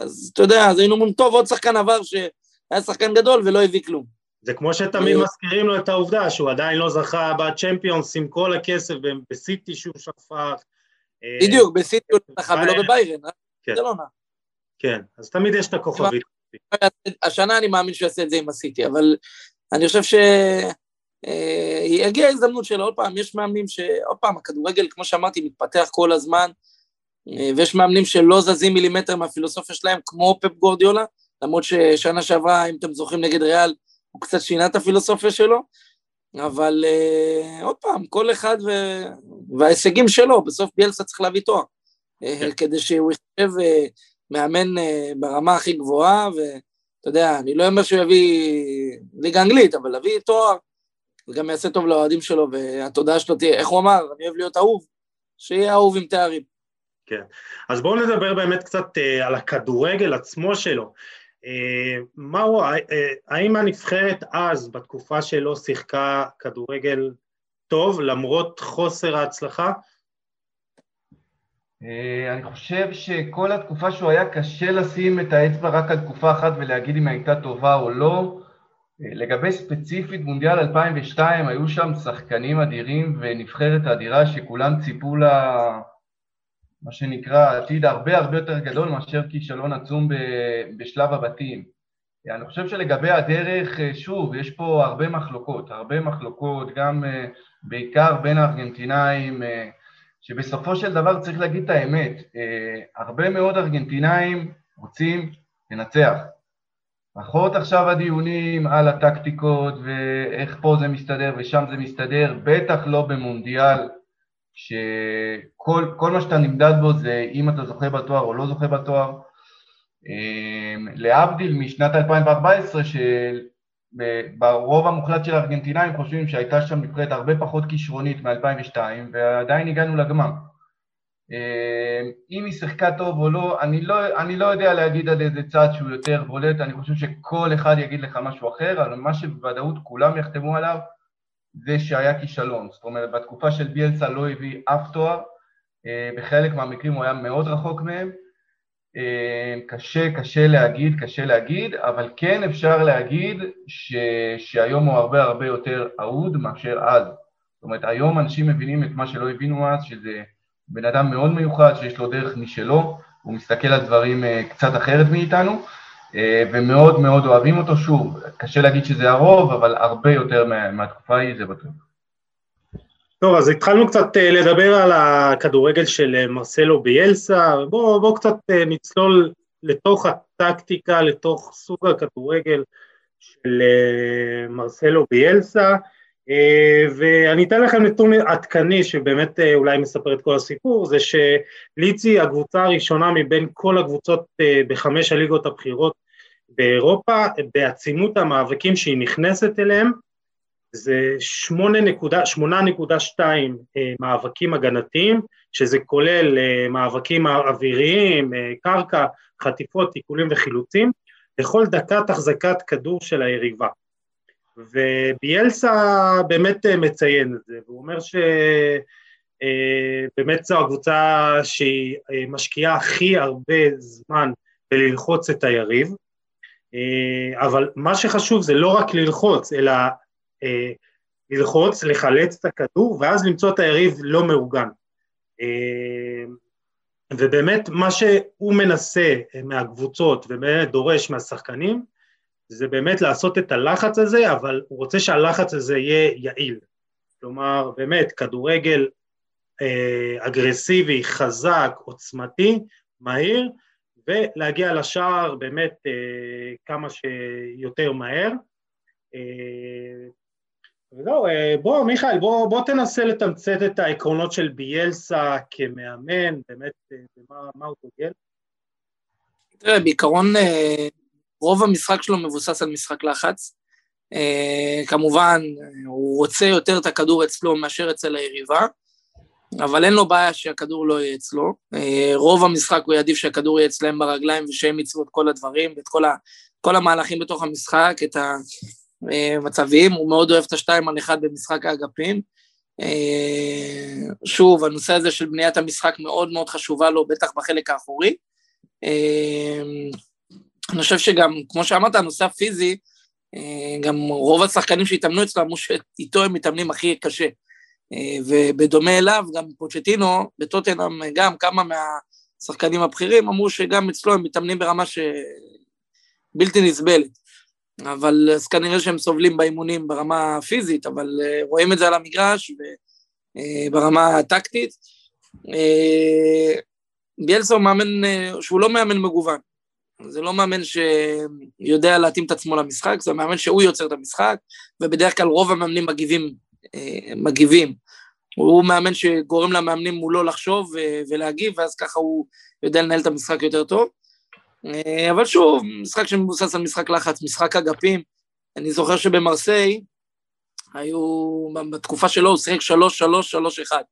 אז אתה יודע, אז היינו אומרים, טוב, עוד שחקן עבר שהיה שחקן גדול ולא הביא כלום. זה כמו שתמיד מזכירים לו את העובדה שהוא עדיין לא זכה בצ'מפיונס עם כל הכסף בסיטי שהוא שפך. אה, בדיוק, בסיטי הוא לא זכה ולא בביירן. זה לא נע. כן, אז תמיד יש את הכוכבית. השנה אני מאמין שהוא יעשה את זה עם הסיטי, אבל אני חושב ש... אה, ההזדמנות שלו, עוד פעם, יש מאמנים ש... עוד פעם, הכדורגל, כמו שאמרתי, מתפתח כל הזמן, אה, ויש מאמנים שלא זזים מילימטר מהפילוסופיה שלהם, כמו פפ גורדיולה, למרות ששנה שעברה, אם אתם זוכרים נגד ריאל, הוא קצת שינה את הפילוסופיה שלו, אבל uh, עוד פעם, כל אחד ו... וההישגים שלו, בסוף ביאלסה צריך להביא תואר, אה, כן. כדי שהוא יחשב uh, מאמן uh, ברמה הכי גבוהה, ואתה יודע, אני לא אומר שהוא יביא ליגה אנגלית, אבל להביא תואר, זה גם יעשה טוב לאוהדים שלו, והתודעה שלו תהיה, איך הוא אמר, אני אוהב להיות אהוב, שיהיה אהוב עם תארים. כן, אז בואו נדבר באמת קצת אה, על הכדורגל עצמו שלו. אה, מהו, אה, האם הנבחרת אז, בתקופה שלו, שיחקה כדורגל טוב, למרות חוסר ההצלחה? אני חושב שכל התקופה שהוא היה קשה לשים את האצבע רק על תקופה אחת ולהגיד אם הייתה טובה או לא. לגבי ספציפית מונדיאל 2002, היו שם שחקנים אדירים ונבחרת אדירה שכולם ציפו לה, מה שנקרא, עתיד הרבה הרבה יותר גדול מאשר כישלון עצום בשלב הבתים. אני חושב שלגבי הדרך, שוב, יש פה הרבה מחלוקות, הרבה מחלוקות, גם בעיקר בין הארגנטינאים, שבסופו של דבר צריך להגיד את האמת, הרבה מאוד ארגנטינאים רוצים לנצח. פחות עכשיו הדיונים על הטקטיקות ואיך פה זה מסתדר ושם זה מסתדר, בטח לא במונדיאל, שכל מה שאתה נמדד בו זה אם אתה זוכה בתואר או לא זוכה בתואר. אמ, להבדיל משנת 2014, שברוב המוחלט של הארגנטינאים חושבים שהייתה שם נבחרת הרבה פחות כישרונית מ-2002, ועדיין הגענו לגמר. אמ, אם היא שיחקה טוב או לא, אני לא, אני לא יודע להגיד על איזה צד שהוא יותר בולט, אני חושב שכל אחד יגיד לך משהו אחר, אבל מה שבוודאות כולם יחתמו עליו זה שהיה כישלון. זאת אומרת, בתקופה של ביאלסה לא הביא אף תואר, אמ, בחלק מהמקרים הוא היה מאוד רחוק מהם. אמ, קשה, קשה להגיד, קשה להגיד, אבל כן אפשר להגיד ש, שהיום הוא הרבה הרבה יותר אהוד מאשר אז. זאת אומרת, היום אנשים מבינים את מה שלא הבינו אז, שזה בן אדם מאוד מיוחד שיש לו דרך משלו, הוא מסתכל על דברים אה, קצת אחרת מאיתנו, אה, ומאוד מאוד אוהבים אותו. שוב, קשה להגיד שזה הרוב, אבל הרבה יותר מה, מהתקופה ההיא, זה בטוח. טוב, אז התחלנו קצת אה, לדבר על הכדורגל של מרסלו ביאלסה, בואו בוא קצת נצלול לתוך הטקטיקה, לתוך סוג הכדורגל של מרסלו ביאלסה. אה, ואני אתן לכם נתון עדכני שבאמת אה, אולי מספר את כל הסיפור, זה שליצי הקבוצה הראשונה מבין כל הקבוצות אה, בחמש הליגות הבכירות באירופה, בעצימות המאבקים שהיא נכנסת אליהם, זה 8.2 מאבקים הגנתיים, שזה כולל מאבקים אוויריים, קרקע, חטיפות, תיקולים וחילוצים, לכל דקת החזקת כדור של היריבה. וביאלסה באמת אה, מציין את זה, והוא אומר שבאמת אה, זו הקבוצה שהיא אה, משקיעה הכי הרבה זמן בללחוץ את היריב, אבל מה שחשוב זה לא רק ללחוץ, אלא ללחוץ, לחלץ את הכדור, ואז למצוא את היריב לא מאורגן. ובאמת מה שהוא מנסה מהקבוצות ובאמת דורש מהשחקנים, זה באמת לעשות את הלחץ הזה, אבל הוא רוצה שהלחץ הזה יהיה יעיל. כלומר, באמת, כדורגל אה, אגרסיבי, חזק, עוצמתי, מהיר, ולהגיע לשער באמת אה, כמה שיותר מהר. אה, וזהו, אה, בוא מיכאל, בוא, בוא תנסה לתמצת את העקרונות של ביאלסה כמאמן, באמת, אה, מה הוא דוגל. תראה, בעיקרון רוב המשחק שלו מבוסס על משחק לחץ. כמובן, הוא רוצה יותר את הכדור אצלו מאשר אצל היריבה, אבל אין לו בעיה שהכדור לא יהיה אצלו. Uh, רוב המשחק הוא יעדיף שהכדור יהיה אצלם ברגליים ושהם ייצבו את כל הדברים ואת כל, ה, כל המהלכים בתוך המשחק, את המצבים. הוא מאוד אוהב את השתיים על אחד במשחק האגפים. Uh, שוב, הנושא הזה של בניית המשחק מאוד מאוד חשובה לו, בטח בחלק האחורי. אני חושב שגם, כמו שאמרת, הנושא הפיזי, אה, גם רוב השחקנים שהתאמנו אצלו אמרו שאיתו הם מתאמנים הכי קשה. אה, ובדומה אליו, גם פוצ'טינו, בטוטנאם, גם כמה מהשחקנים הבכירים אמרו שגם אצלו הם מתאמנים ברמה שבלתי נסבלת. אבל אז כנראה שהם סובלים באימונים ברמה הפיזית, אבל אה, רואים את זה על המגרש ברמה הטקטית. ביאלסה הוא מאמן, שהוא לא מאמן מגוון. זה לא מאמן שיודע להתאים את עצמו למשחק, זה מאמן שהוא יוצר את המשחק, ובדרך כלל רוב המאמנים מגיבים. אה, מגיבים. הוא מאמן שגורם למאמנים מולו לחשוב ולהגיב, ואז ככה הוא יודע לנהל את המשחק יותר טוב. אה, אבל שוב, משחק שמבוסס על משחק לחץ, משחק אגפים. אני זוכר שבמרסיי, היו, בתקופה שלו הוא שיחק 3-3-3-1.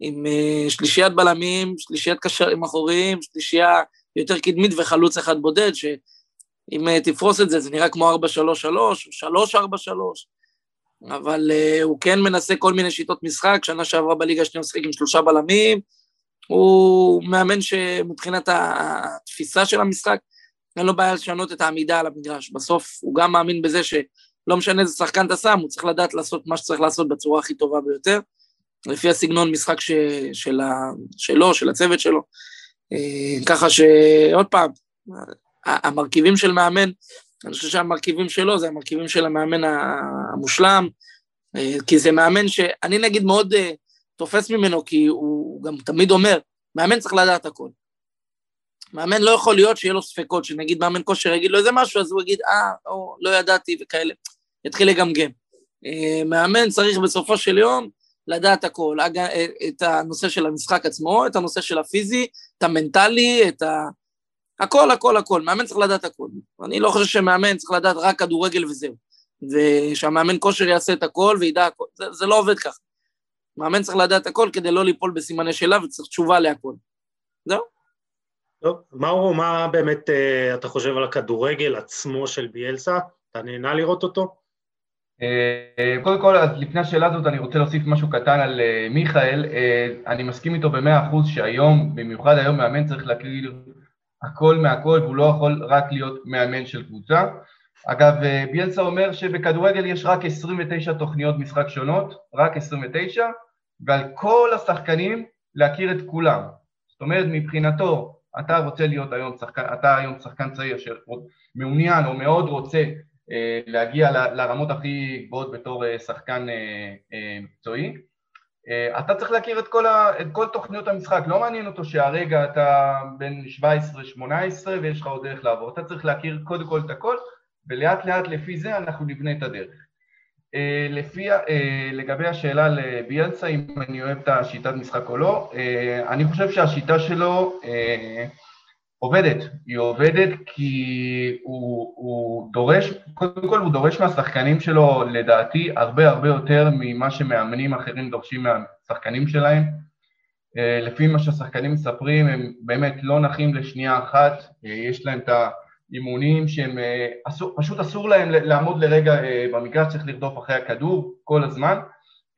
עם שלישיית בלמים, שלישיית קשרים אחוריים, שלישייה יותר קדמית וחלוץ אחד בודד, שאם תפרוס את זה, זה נראה כמו 4-3-3 או 3-4-3, אבל uh, הוא כן מנסה כל מיני שיטות משחק, שנה שעברה בליגה השנייה משחק עם שלושה בלמים, הוא מאמן שמבחינת התפיסה של המשחק, אין לו בעיה לשנות את העמידה על המגרש. בסוף הוא גם מאמין בזה שלא משנה איזה שחקן אתה שם, הוא צריך לדעת לעשות מה שצריך לעשות בצורה הכי טובה ביותר, לפי הסגנון משחק ש... של ה... שלו, של הצוות שלו. אה, ככה שעוד פעם, המרכיבים של מאמן, אני חושב שהמרכיבים שלו זה המרכיבים של המאמן המושלם, אה, כי זה מאמן שאני נגיד מאוד אה, תופס ממנו, כי הוא גם תמיד אומר, מאמן צריך לדעת הכל. מאמן לא יכול להיות שיהיה לו ספקות, שנגיד מאמן כושר יגיד לו איזה משהו, אז הוא יגיד, אה, או, לא ידעתי וכאלה, יתחיל לגמגם. אה, מאמן צריך בסופו של יום לדעת הכל, את הנושא של המשחק עצמו, את הנושא של הפיזי, את המנטלי, את ה... הכל, הכל, הכל. מאמן צריך לדעת הכל. אני לא חושב שמאמן צריך לדעת רק כדורגל וזהו. ושהמאמן כושר יעשה את הכל וידע הכל. זה, זה לא עובד ככה. מאמן צריך לדעת הכל כדי לא ליפול בסימני שאלה וצריך תשובה להכל. זהו. טוב, מאורו, מה באמת uh, אתה חושב על הכדורגל עצמו של ביאלסה? אתה נהנה לראות אותו? Uh, קודם כל, לפני השאלה הזאת אני רוצה להוסיף משהו קטן על uh, מיכאל. Uh, אני מסכים איתו במאה אחוז שהיום, במיוחד היום מאמן צריך להקריא הכל מהכל והוא לא יכול רק להיות מאמן של קבוצה. אגב, ביאלסה אומר שבכדורגל יש רק 29 תוכניות משחק שונות, רק 29, ועל כל השחקנים להכיר את כולם. זאת אומרת, מבחינתו, אתה רוצה להיות היום שחקן, אתה היום שחקן צעיר שמעוניין או מאוד רוצה אה, להגיע לרמות הכי גבוהות בתור אה, שחקן אה, אה, מקצועי, אה, אתה צריך להכיר את כל, ה, את כל תוכניות המשחק, לא מעניין אותו שהרגע אתה בן 17-18 ויש לך עוד דרך לעבור, אתה צריך להכיר קודם כל את הכל ולאט לאט לפי זה אנחנו נבנה את הדרך. אה, לפי, אה, לגבי השאלה לביאנסה, אם אני אוהב את השיטת משחק או לא, אה, אני חושב שהשיטה שלו עובדת. היא עובדת כי הוא, הוא דורש, קודם כל הוא דורש מהשחקנים שלו, לדעתי, הרבה הרבה יותר ממה שמאמנים אחרים דורשים מהשחקנים שלהם. לפי מה שהשחקנים מספרים, הם באמת לא נחים לשנייה אחת, יש להם את ה... אימונים שהם, אה, אסור, פשוט אסור להם לעמוד לרגע אה, במגרש, צריך לרדוף אחרי הכדור כל הזמן,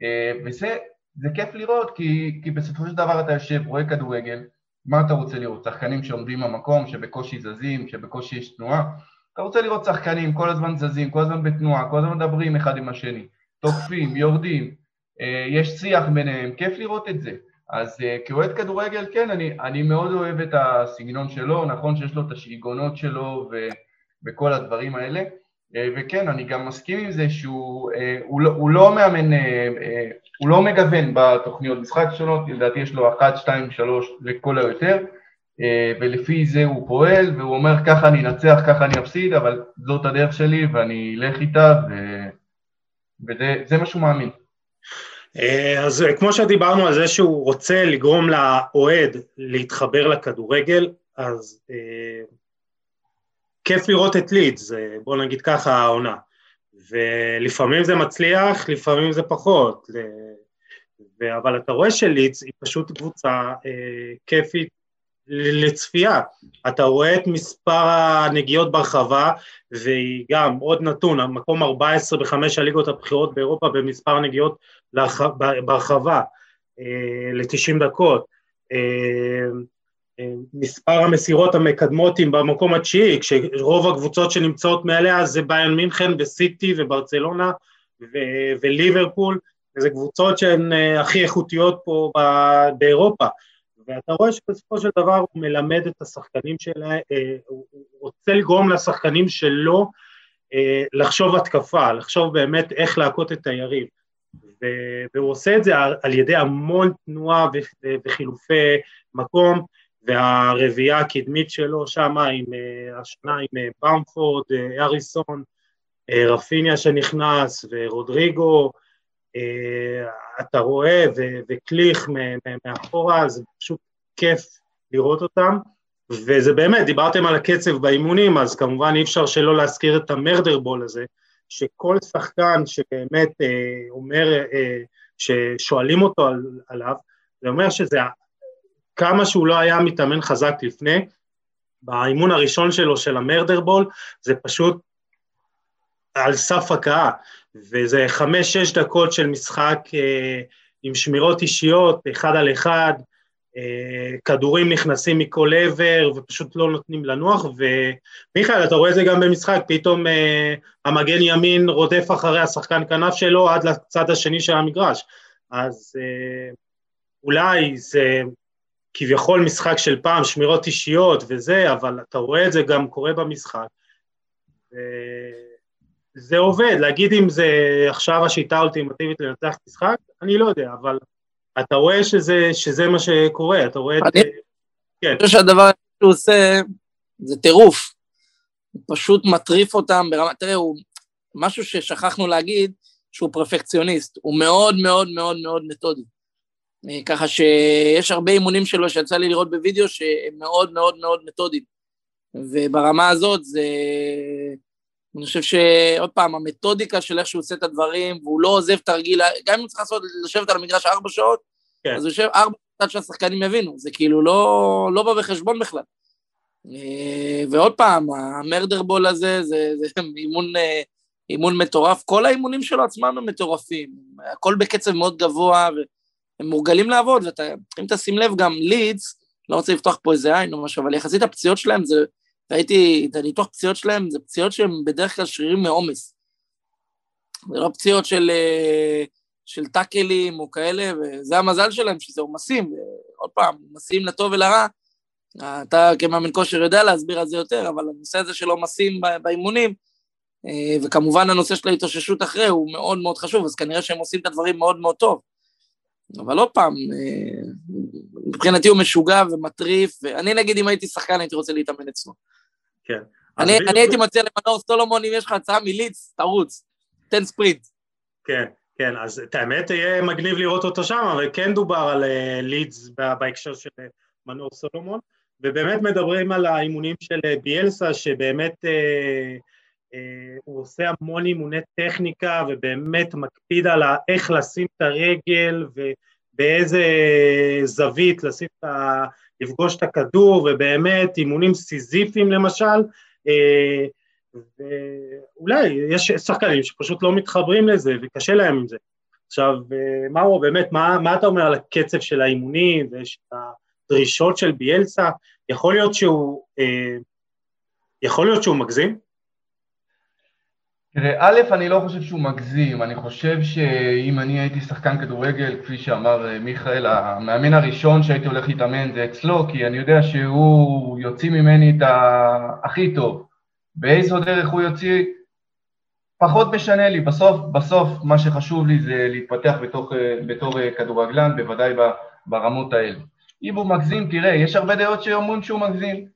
אה, וזה זה כיף לראות כי, כי בסופו של דבר אתה יושב, רואה כדורגל, מה אתה רוצה לראות? שחקנים שעומדים במקום, שבקושי זזים, שבקושי יש תנועה? אתה רוצה לראות שחקנים כל הזמן זזים, כל הזמן בתנועה, כל הזמן מדברים אחד עם השני, תוקפים, יורדים, יש שיח ביניהם, כיף לראות את זה. אז uh, כאוהד כדורגל, כן, אני, אני מאוד אוהב את הסגנון שלו, נכון שיש לו את השיגעונות שלו ו, וכל הדברים האלה, וכן, אני גם מסכים עם זה שהוא uh, הוא לא, הוא לא מאמן, uh, הוא לא מגוון בתוכניות משחק שונות, לדעתי יש לו אחת, שתיים, שלוש לכל היותר, ולפי זה הוא פועל, והוא אומר ככה אני אנצח, ככה אני אפסיד, אבל זאת הדרך שלי ואני אלך איתה, ו, וזה מה שהוא מאמין. אה, אז כמו שדיברנו על זה שהוא רוצה לגרום לאוהד להתחבר לכדורגל, אז אה, כיף לראות את לידס, בוא נגיד ככה העונה. ולפעמים זה מצליח, לפעמים זה פחות. ו... אבל אתה רואה שלידס היא פשוט קבוצה אה, כיפית לצפייה. אתה רואה את מספר הנגיעות ברחבה, והיא גם, עוד נתון, המקום 14 בחמש הליגות הבכירות באירופה במספר הנגיעות ברחבה אה, ל-90 דקות. אה, מספר המסירות המקדמות היא במקום התשיעי, כשרוב הקבוצות שנמצאות מעליה זה ביין מינכן וסיטי וברצלונה וליברפול, זה קבוצות שהן הכי איכותיות פה באירופה. ואתה רואה שבסופו של דבר הוא מלמד את השחקנים שלה, הוא רוצה לגרום לשחקנים שלו לחשוב התקפה, לחשוב באמת איך להכות את היריב. והוא עושה את זה על ידי המון תנועה וחילופי מקום, והרביעייה הקדמית שלו שם עם אה, השנה עם אה, במפורד, אה, אריסון, רפיניה שנכנס ורודריגו, אתה רואה, וקליך מאחורה, זה פשוט כיף לראות אותם. וזה באמת, דיברתם על הקצב באימונים, אז כמובן אי אפשר שלא להזכיר את המרדר בול הזה, שכל שחקן שבאמת אה, אומר, אה, ששואלים אותו על, עליו, זה אומר שזה, כמה שהוא לא היה מתאמן חזק לפני, באימון הראשון שלו, של המרדרבול, זה פשוט על סף הכאה, וזה חמש-שש דקות של משחק אה, עם שמירות אישיות, אחד על אחד, אה, כדורים נכנסים מכל עבר ופשוט לא נותנים לנוח, ומיכאל, אתה רואה את זה גם במשחק, פתאום אה, המגן ימין רודף אחרי השחקן כנף שלו עד לצד השני של המגרש, אז אה, אולי זה כביכול משחק של פעם, שמירות אישיות וזה, אבל אתה רואה את זה גם קורה במשחק. זה עובד, להגיד אם זה עכשיו השיטה האולטימטיבית לנצח משחק, אני לא יודע, אבל אתה רואה שזה, שזה מה שקורה, אתה רואה את... אני כן. חושב שהדבר שהוא עושה זה טירוף. הוא פשוט מטריף אותם ברמה... תראה, הוא... משהו ששכחנו להגיד, שהוא פרפקציוניסט. הוא מאוד מאוד מאוד מאוד מתודי. אה, ככה שיש הרבה אימונים שלו שיצא לי לראות בווידאו שהם מאוד מאוד מאוד מתודיים. וברמה הזאת זה... אני חושב שעוד פעם, המתודיקה של איך שהוא עושה את הדברים, והוא לא עוזב תרגיל, גם אם הוא צריך לעשות, לשבת על המגרש ארבע שעות, כן. אז הוא יושב ארבע שעות עד שהשחקנים יבינו, זה כאילו לא, לא בא בחשבון בכלל. אה, ועוד פעם, המרדרבול הזה, זה, זה אימון, אה, אימון מטורף, כל האימונים שלו עצמם הם מטורפים, הכל בקצב מאוד גבוה, והם מורגלים לעבוד, ואם תשים לב גם לידס, לא רוצה לפתוח פה איזה עין או משהו, אבל יחסית הפציעות שלהם זה ראיתי את הניתוח פציעות שלהם, זה פציעות שהן בדרך כלל שרירים מעומס. זה לא פציעות של, אה, של טאקלים או כאלה, וזה המזל שלהם, שזה עומסים, ועוד פעם, עומסים לטוב ולרע. אתה כמאמן כושר יודע להסביר על זה יותר, אבל הנושא הזה של עומסים באימונים, אה, וכמובן הנושא של ההתאוששות אחרי הוא מאוד מאוד חשוב, אז כנראה שהם עושים את הדברים מאוד מאוד טוב. אבל עוד פעם, אה, מבחינתי הוא משוגע ומטריף, ואני נגיד אם הייתי שחקן הייתי רוצה להתאמן אצלו. כן. אני, אני הייתי מציע למנור סולומון, אם יש לך הצעה מליץ, תרוץ, תן ספרינט. כן, כן, אז את האמת יהיה מגניב לראות אותו שם, וכן דובר על uh, לידס בהקשר של uh, מנור סולומון, ובאמת מדברים על האימונים של ביאלסה, שבאמת uh, הוא עושה המון אימוני טכניקה, ובאמת מקפיד על איך לשים את הרגל, ובאיזה זווית לשים את ה... לפגוש את הכדור, ובאמת אימונים סיזיפיים למשל, אה, ואולי יש שחקנים שפשוט לא מתחברים לזה וקשה להם עם זה. עכשיו, אה, מאור, באמת, מה, מה אתה אומר על הקצב של האימונים ויש את הדרישות של ביאלסה? יכול להיות שהוא, אה, יכול להיות שהוא מגזים? תראה, א', אני לא חושב שהוא מגזים, אני חושב שאם אני הייתי שחקן כדורגל, כפי שאמר אה, מיכאל, המאמן הראשון שהייתי הולך להתאמן זה אצלו, כי אני יודע שהוא יוציא ממני את הכי טוב. באיזו דרך הוא יוציא, פחות משנה לי, בסוף, בסוף מה שחשוב לי זה להתפתח בתוך, אה, בתור אה, כדורגלן, בוודאי ברמות האלה. אם הוא מגזים, תראה, יש הרבה דעות שאומרים שהוא מגזים.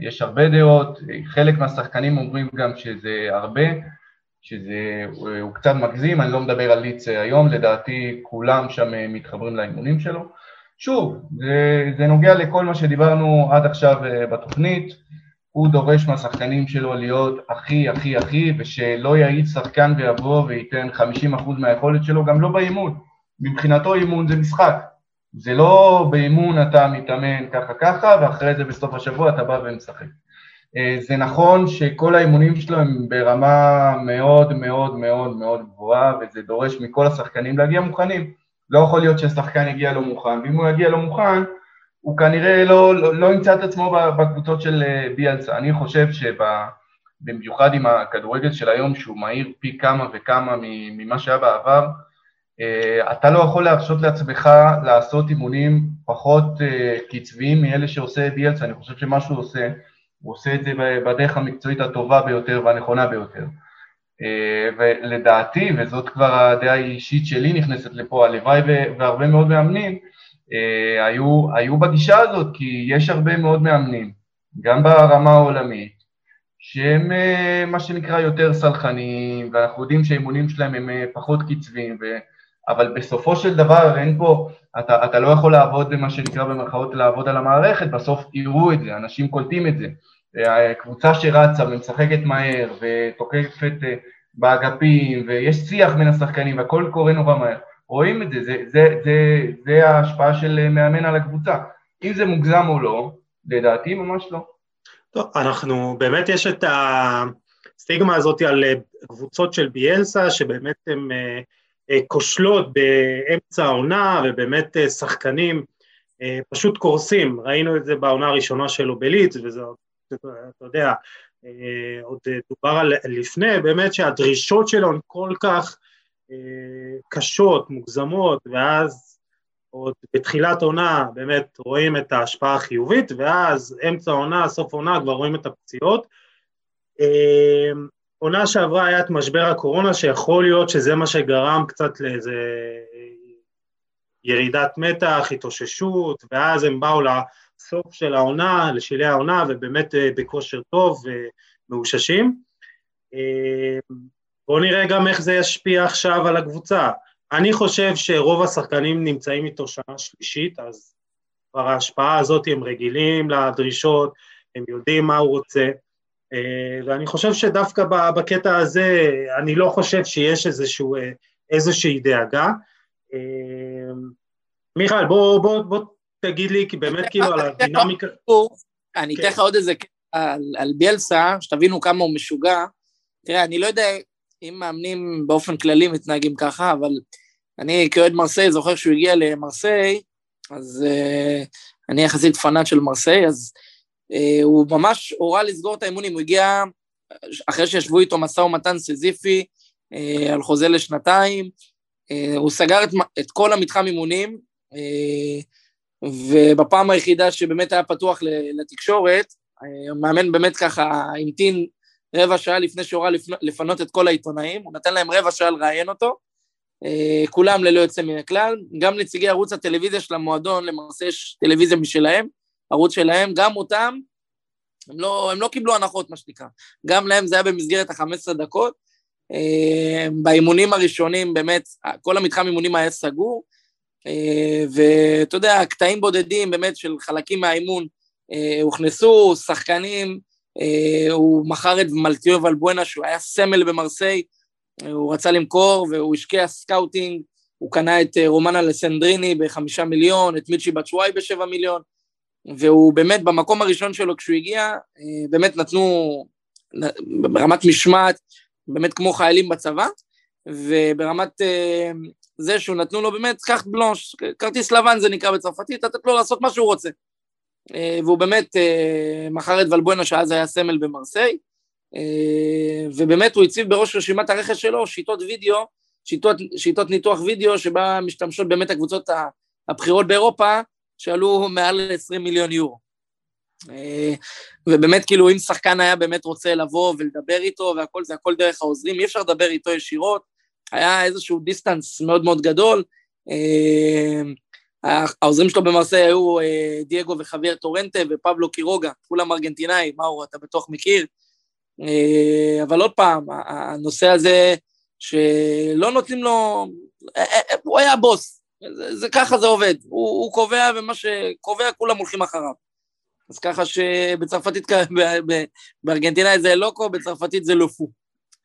יש הרבה דעות, חלק מהשחקנים אומרים גם שזה הרבה, שזה הוא קצת מגזים, אני לא מדבר על ליץ היום, לדעתי כולם שם מתחברים לאימונים שלו. שוב, זה, זה נוגע לכל מה שדיברנו עד עכשיו אה, בתוכנית, הוא דורש מהשחקנים שלו להיות הכי הכי הכי, ושלא יעיד שחקן ויבוא וייתן 50% מהיכולת שלו, גם לא באימון. מבחינתו אימון זה משחק, זה לא באימון אתה מתאמן ככה ככה, ואחרי זה בסוף השבוע אתה בא ומשחק. אה, זה נכון שכל האימונים שלו הם ברמה מאוד מאוד מאוד מאוד גבוהה, וזה דורש מכל השחקנים להגיע מוכנים. לא יכול להיות ששחקן יגיע לא מוכן, ואם הוא יגיע לא מוכן, הוא כנראה לא, לא, לא ימצא את עצמו בקבוצות של אה, ביאלסה. אני חושב שבמיוחד עם הכדורגל של היום, שהוא מהיר פי כמה וכמה ממה שהיה בעבר, אתה לא יכול להרשות לעצמך לעשות אימונים פחות אה, קצביים מאלה שעושה ביאלצה, אני חושב שמה שהוא עושה, הוא עושה את זה בדרך המקצועית הטובה ביותר והנכונה ביותר. אה, ולדעתי, וזאת כבר הדעה האישית שלי נכנסת לפה, הלוואי והרבה מאוד מאמנים היו, היו בגישה הזאת, כי יש הרבה מאוד מאמנים, גם ברמה העולמית, שהם מה שנקרא יותר סלחניים, ואנחנו יודעים שהאימונים שלהם הם פחות קצביים, אבל בסופו של דבר אין פה, אתה, אתה לא יכול לעבוד במה שנקרא במרכאות לעבוד על המערכת, בסוף יראו את זה, אנשים קולטים את זה. קבוצה שרצה ומשחקת מהר ותוקפת אה, באגפים ויש שיח בין השחקנים והכל קורה נורא מהר. רואים את זה, זה, זה, זה, זה ההשפעה של מאמן על הקבוצה. אם זה מוגזם או לא, לדעתי ממש לא. טוב, אנחנו, באמת יש את הסטיגמה הזאת על קבוצות של ביאלסה, שבאמת הן כושלות באמצע העונה, ובאמת שחקנים פשוט קורסים. ראינו את זה בעונה הראשונה שלו בליץ, וזה, אתה יודע, אה, עוד דובר על לפני, באמת שהדרישות שלו הן כל כך אה, קשות, מוגזמות, ואז עוד בתחילת עונה באמת רואים את ההשפעה החיובית, ואז אמצע עונה, סוף עונה, כבר רואים את הפציעות. אה, עונה שעברה היה את משבר הקורונה, שיכול להיות שזה מה שגרם קצת לאיזה ירידת מתח, התאוששות, ואז הם באו לסוף של העונה, לשלהי העונה, ובאמת אה, בכושר טוב ומאוששים. אה, בואו נראה גם איך זה ישפיע עכשיו על הקבוצה. אני חושב שרוב השחקנים נמצאים איתו שנה שלישית, אז כבר ההשפעה הזאת, הם רגילים לדרישות, הם יודעים מה הוא רוצה, אה, ואני חושב שדווקא בקטע הזה, אני לא חושב שיש איזשהו, איזושהי דאגה. מיכאל, בוא, בוא, בוא תגיד לי, כי באמת כאילו על הדינמיקה... אני אתן לך עוד איזה קטע על ביאלסה, שתבינו כמה הוא משוגע. תראה, אני לא יודע אם מאמנים באופן כללי מתנהגים ככה, אבל אני כאוהד מרסיי זוכר שהוא הגיע למרסיי, אז uh, אני יחסית פנאט של מרסיי, אז הוא ממש הורה לסגור את האימונים, הוא הגיע אחרי שישבו איתו משא ומתן סזיפי uh, על חוזה לשנתיים, uh, הוא סגר את, את כל המתחם אימונים, אה, ובפעם היחידה שבאמת היה פתוח לתקשורת, המאמן אה, באמת ככה המתין רבע שעה לפני שהורה לפנות את כל העיתונאים, הוא נתן להם רבע שעה לראיין אותו, אה, כולם ללא יוצא מן הכלל, גם נציגי ערוץ הטלוויזיה של המועדון, למעשה יש טלוויזיה משלהם, ערוץ שלהם, גם אותם, הם לא, הם לא קיבלו הנחות, מה שנקרא. גם להם זה היה במסגרת ה-15 דקות. באימונים הראשונים, באמת, כל המתחם אימונים היה סגור, אה, ואתה יודע, קטעים בודדים באמת של חלקים מהאימון אה, הוכנסו, שחקנים, אה, הוא מכר את מתיו ולבואנה, שהוא היה סמל במרסיי, הוא רצה למכור והוא השקיע scouting, הוא קנה את רומן אלסנדריני בחמישה מיליון, את מישי בטשואי בשבע מיליון, והוא באמת במקום הראשון שלו כשהוא הגיע, באמת נתנו ברמת משמעת, באמת כמו חיילים בצבא, וברמת זה שהוא נתנו לו באמת, קח בלונש, כרטיס לבן זה נקרא בצרפתית, לתת לו לעשות מה שהוא רוצה. אה, והוא באמת אה, מכר את ולבואנה שאז היה סמל במרסיי, אה, ובאמת הוא הציב בראש רשימת הרכש שלו שיטות וידאו, שיטות, שיטות ניתוח וידאו שבה משתמשות באמת הקבוצות הבכירות באירופה, שעלו מעל 20 מיליון יורו. ובאמת כאילו אם שחקן היה באמת רוצה לבוא ולדבר איתו והכל זה הכל דרך העוזרים, אי אפשר לדבר איתו ישירות, היה איזשהו distance מאוד מאוד גדול. אה, העוזרים שלו במרסיי היו אה, דייגו וחביר טורנטה ופבלו קירוגה, כולם ארגנטינאים, מאור, אתה בטוח מכיר. אה, אבל עוד פעם, הנושא הזה שלא נותנים לו, הוא היה בוס, זה, זה ככה זה עובד, הוא, הוא קובע ומה שקובע כולם הולכים אחריו. אז ככה שבצרפתית, בארגנטינאי זה לוקו, בצרפתית זה לופו.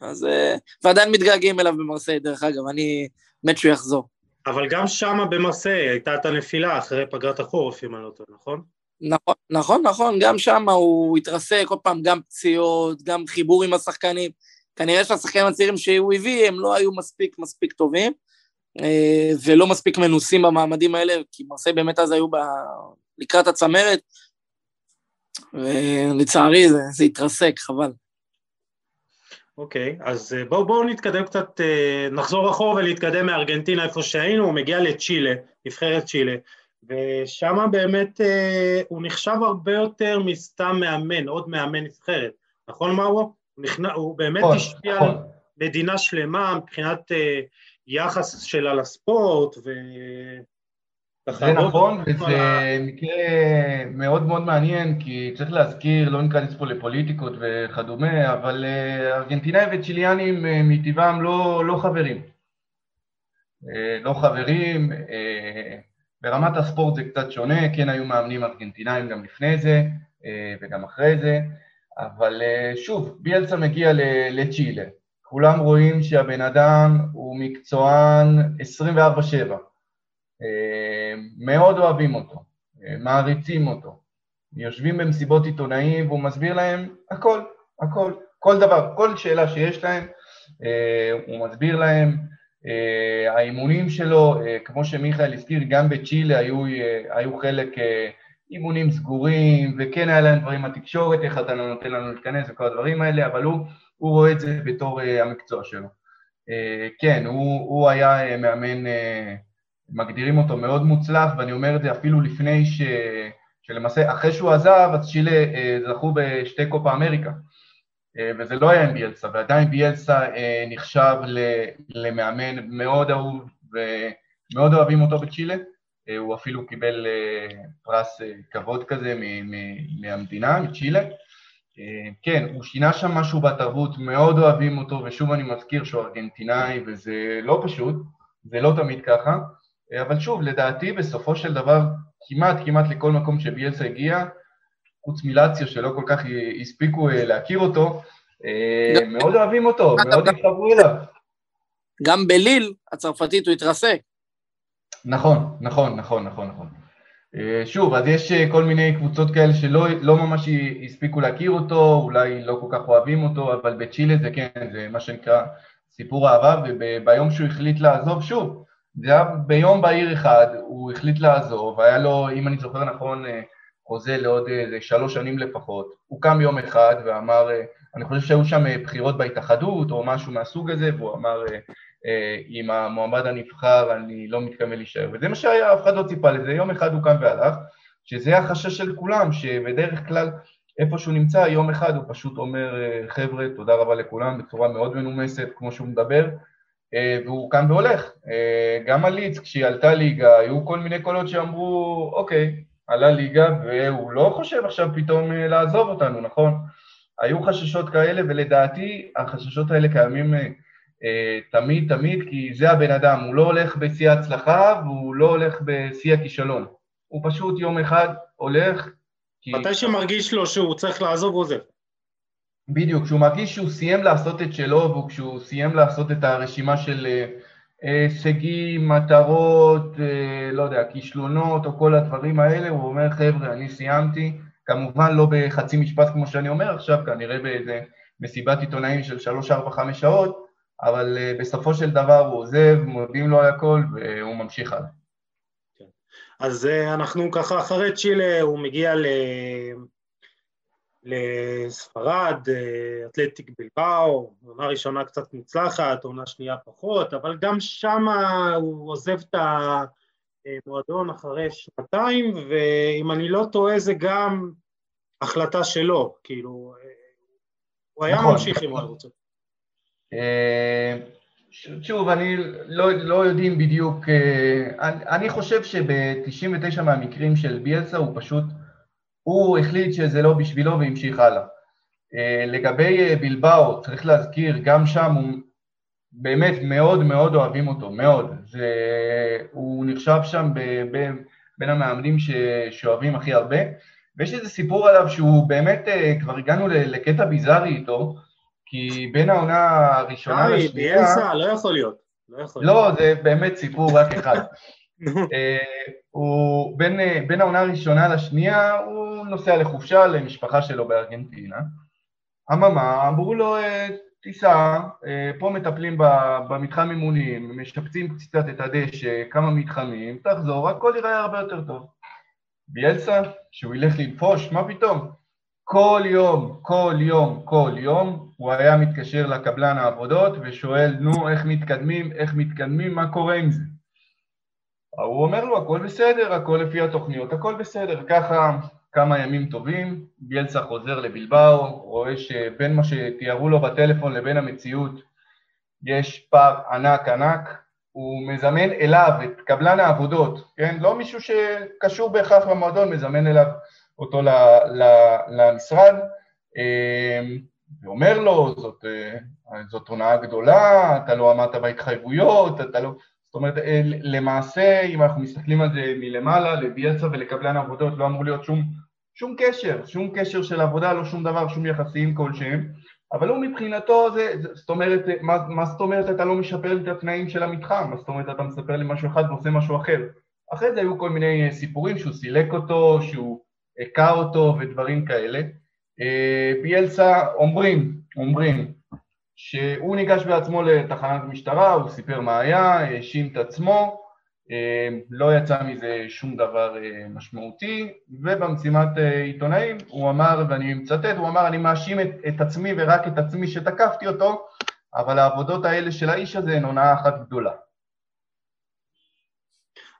אז... אה, ועדיין מתגעגעים אליו במרסיי, דרך אגב, אני מת שהוא יחזור. אבל גם שם במרסיי הייתה את הנפילה אחרי פגרת החורף, אם אני לא טועה, נכון? נכון, נכון, נכון, גם שם הוא התרסק, כל פעם גם פציעות, גם חיבור עם השחקנים. כנראה שהשחקנים הצעירים שהוא הביא, הם לא היו מספיק מספיק טובים, ולא מספיק מנוסים במעמדים האלה, כי מרסיי באמת אז היו ב... לקראת הצמרת, ולצערי זה, זה התרסק, חבל. אוקיי, אז אה, בואו בוא נתקדם קצת, אה, נחזור אחורה ולהתקדם מארגנטינה איפה שהיינו, הוא מגיע לצ'ילה, נבחרת צ'ילה, ושם באמת אה, הוא נחשב הרבה יותר מסתם מאמן, עוד מאמן נבחרת, נכון מאוו? הוא, נכנע, הוא באמת נכון, השפיע נכון. על מדינה שלמה מבחינת יחס שלה לספורט, ו... זה נכון, וזה מקרה מאוד מאוד מעניין, כי צריך להזכיר, לא ניכנס פה לפוליטיקות וכדומה, אבל אה, ארגנטינאים וצ'יליאנים אה, מטבעם לא, לא חברים. אה, לא חברים, ברמת הספורט זה קצת שונה, כן היו מאמנים ארגנטינאים גם לפני זה וגם אחרי זה, אבל שוב, ביאלסה מגיע לצ'ילה. כולם רואים שהבן אדם הוא מקצוען 24-7. מאוד אוהבים אותו, מעריצים אותו. יושבים במסיבות עיתונאים והוא מסביר להם הכל, הכל, כל דבר, כל שאלה שיש להם, הוא מסביר להם. האימונים שלו, כמו שמיכאל הזכיר, גם בצ'ילה היו, היו חלק אימונים סגורים, וכן היה להם דברים בתקשורת, איך אתה לא נותן לנו להיכנס וכל הדברים האלה, אבל הוא, הוא רואה את זה בתור uh, המקצוע שלו. Uh, כן, הוא, הוא היה uh, מאמן, uh, מגדירים אותו מאוד מוצלח, ואני אומר את זה אפילו לפני ש... שלמעשה, אחרי שהוא עזב, אז צ'ילה uh, זכו בשתי קופה אמריקה. וזה לא היה עם ביאלסה, ועדיין ביאלסה נחשב למאמן מאוד אהוב ומאוד אוהבים אותו בצ'ילה. הוא אפילו קיבל פרס כבוד כזה מהמדינה, מצ'ילה. כן, הוא שינה שם משהו בתרבות, מאוד אוהבים אותו, ושוב אני מזכיר שהוא ארגנטינאי, וזה לא פשוט, זה לא תמיד ככה, אבל שוב, לדעתי בסופו של דבר, כמעט כמעט לכל מקום שביאלסה הגיע, חוץ מלאציו שלא כל כך הספיקו להכיר אותו, מאוד אוהבים אותו, מאוד התחברו אליו. גם בליל הצרפתית הוא התרסק. נכון, נכון, נכון, נכון, נכון. אה, שוב, אז יש אה, כל מיני קבוצות כאלה שלא לא ממש הספיקו להכיר אותו, אולי לא כל כך אוהבים אותו, אבל בצ'ילה זה כן, זה מה שנקרא סיפור אהבה, וביום שהוא החליט לעזוב, שוב, זה היה ביום בהיר אחד, הוא החליט לעזוב, היה לו, אם אני זוכר נכון, אה, חוזה לעוד איזה שלוש שנים לפחות. הוא קם יום אחד ואמר, אני חושב שהיו שם בחירות בהתאחדות או משהו מהסוג הזה, והוא אמר, עם המועמד הנבחר, אני לא מתכוון להישאר. וזה מה שהיה, אף אחד לא ציפה לזה, יום אחד הוא קם והלך, שזה החשש של כולם, שבדרך כלל איפה שהוא נמצא, יום אחד הוא פשוט אומר, אה, חבר'ה, תודה רבה לכולם, בצורה מאוד מנומסת, כמו שהוא מדבר, אה, והוא קם והולך. גם הליץ, כשהיא עלתה ליגה, היו כל מיני קולות שאמרו, אוקיי, עלה ליגה, והוא לא חושב עכשיו פתאום לעזוב אותנו, נכון? היו חששות כאלה, ולדעתי החששות האלה קיימים אה, תמיד תמיד, כי זה הבן אדם, הוא לא הולך בשיא ההצלחה והוא לא הולך בשיא הכישלון. הוא פשוט יום אחד הולך כי... מתי שמרגיש לו שהוא צריך לעזוב, הוא עוזב. בדיוק, כשהוא מרגיש שהוא סיים לעשות את שלו וכשהוא סיים לעשות את הרשימה של אה, הישגים, מטרות, אה, לא יודע, כישלונות או כל הדברים האלה, הוא אומר, חבר'ה, אני סיימתי, כמובן לא בחצי משפט כמו שאני אומר עכשיו, כנראה באיזה מסיבת עיתונאים של 3-4-5 שעות, אבל uh, בסופו של דבר הוא עוזב, מודים לו על הכל והוא ממשיך הלאה. כן. אז uh, אנחנו ככה אחרי צ'ילה, הוא מגיע ל... לספרד, uh, אתלטיק בלבאו, עונה ראשונה קצת מוצלחת, עונה שנייה פחות, אבל גם שם הוא עוזב את המועדון אחרי שנתיים, ואם אני לא טועה זה גם החלטה שלו, כאילו, הוא היה נכון. ממשיך עם הקבוצות. אה, שוב, אני לא, לא יודעים בדיוק, אה, אני, אני חושב שב-99 מהמקרים של ביאלסה הוא פשוט, הוא החליט שזה לא בשבילו והמשיך הלאה. אה, לגבי בלבאו, צריך להזכיר, גם שם הוא באמת מאוד מאוד אוהבים אותו, מאוד. זה, הוא נחשב שם ב, ב, בין המאמנים ש, שאוהבים הכי הרבה, ויש איזה סיפור עליו שהוא באמת, כבר הגענו לקטע ביזארי איתו, כי בין העונה הראשונה לשנייה... ביאלסה, לא יכול להיות. לא, יכול לא זה באמת סיפור רק אחד. אה, הוא, בין, אה, בין העונה הראשונה לשנייה, הוא נוסע לחופשה למשפחה שלו בארגנטינה. אממה, אמרו לו, אה, תיסע, פה מטפלים במתחם אימונים, משפצים קצת את הדשא, כמה מתחמים, תחזור, הכל יראה הרבה יותר טוב. ביאלסה, שהוא ילך לנפוש, מה פתאום? כל יום, כל יום, כל יום, הוא היה מתקשר לקבלן העבודות ושואל, נו, איך מתקדמים, איך מתקדמים, מה קורה עם זה? הוא אומר לו, הכל בסדר, הכל לפי התוכניות, הכל בסדר. ככה כמה ימים טובים, ביאלסה חוזר לבלבאו, רואה שבין מה שתיארו לו בטלפון לבין המציאות יש פער ענק ענק, הוא מזמן אליו את קבלן העבודות, כן? לא מישהו שקשור בהכרח למועדון, מזמן אליו אותו למשרד, אמ, ואומר לו, זאת, אה, זאת הונאה גדולה, אתה לא עמדת בהתחייבויות, אתה לא... זאת אומרת, אה, למעשה, אם אנחנו מסתכלים על זה מלמעלה, לביאצה ולקבלן עבודות לא אמור להיות שום, שום קשר, שום קשר של עבודה, לא שום דבר, שום יחסים כלשהם, אבל הוא מבחינתו, זה, זאת אומרת, מה, מה זאת אומרת אתה לא משפר את התנאים של המתחם? מה זאת אומרת אתה מספר לי משהו אחד ועושה משהו אחר? אחרי זה היו כל מיני סיפורים שהוא סילק אותו, שהוא הכה אותו ודברים כאלה. ביאלסה אומרים, אומרים, שהוא ניגש בעצמו לתחנת משטרה, הוא סיפר מה היה, האשים את עצמו, לא יצא מזה שום דבר אה, משמעותי, ובמשימת אה, עיתונאים הוא אמר, ואני מצטט, הוא אמר, אני מאשים את, את עצמי ורק את עצמי שתקפתי אותו, אבל העבודות האלה של האיש הזה הן הונאה אחת גדולה.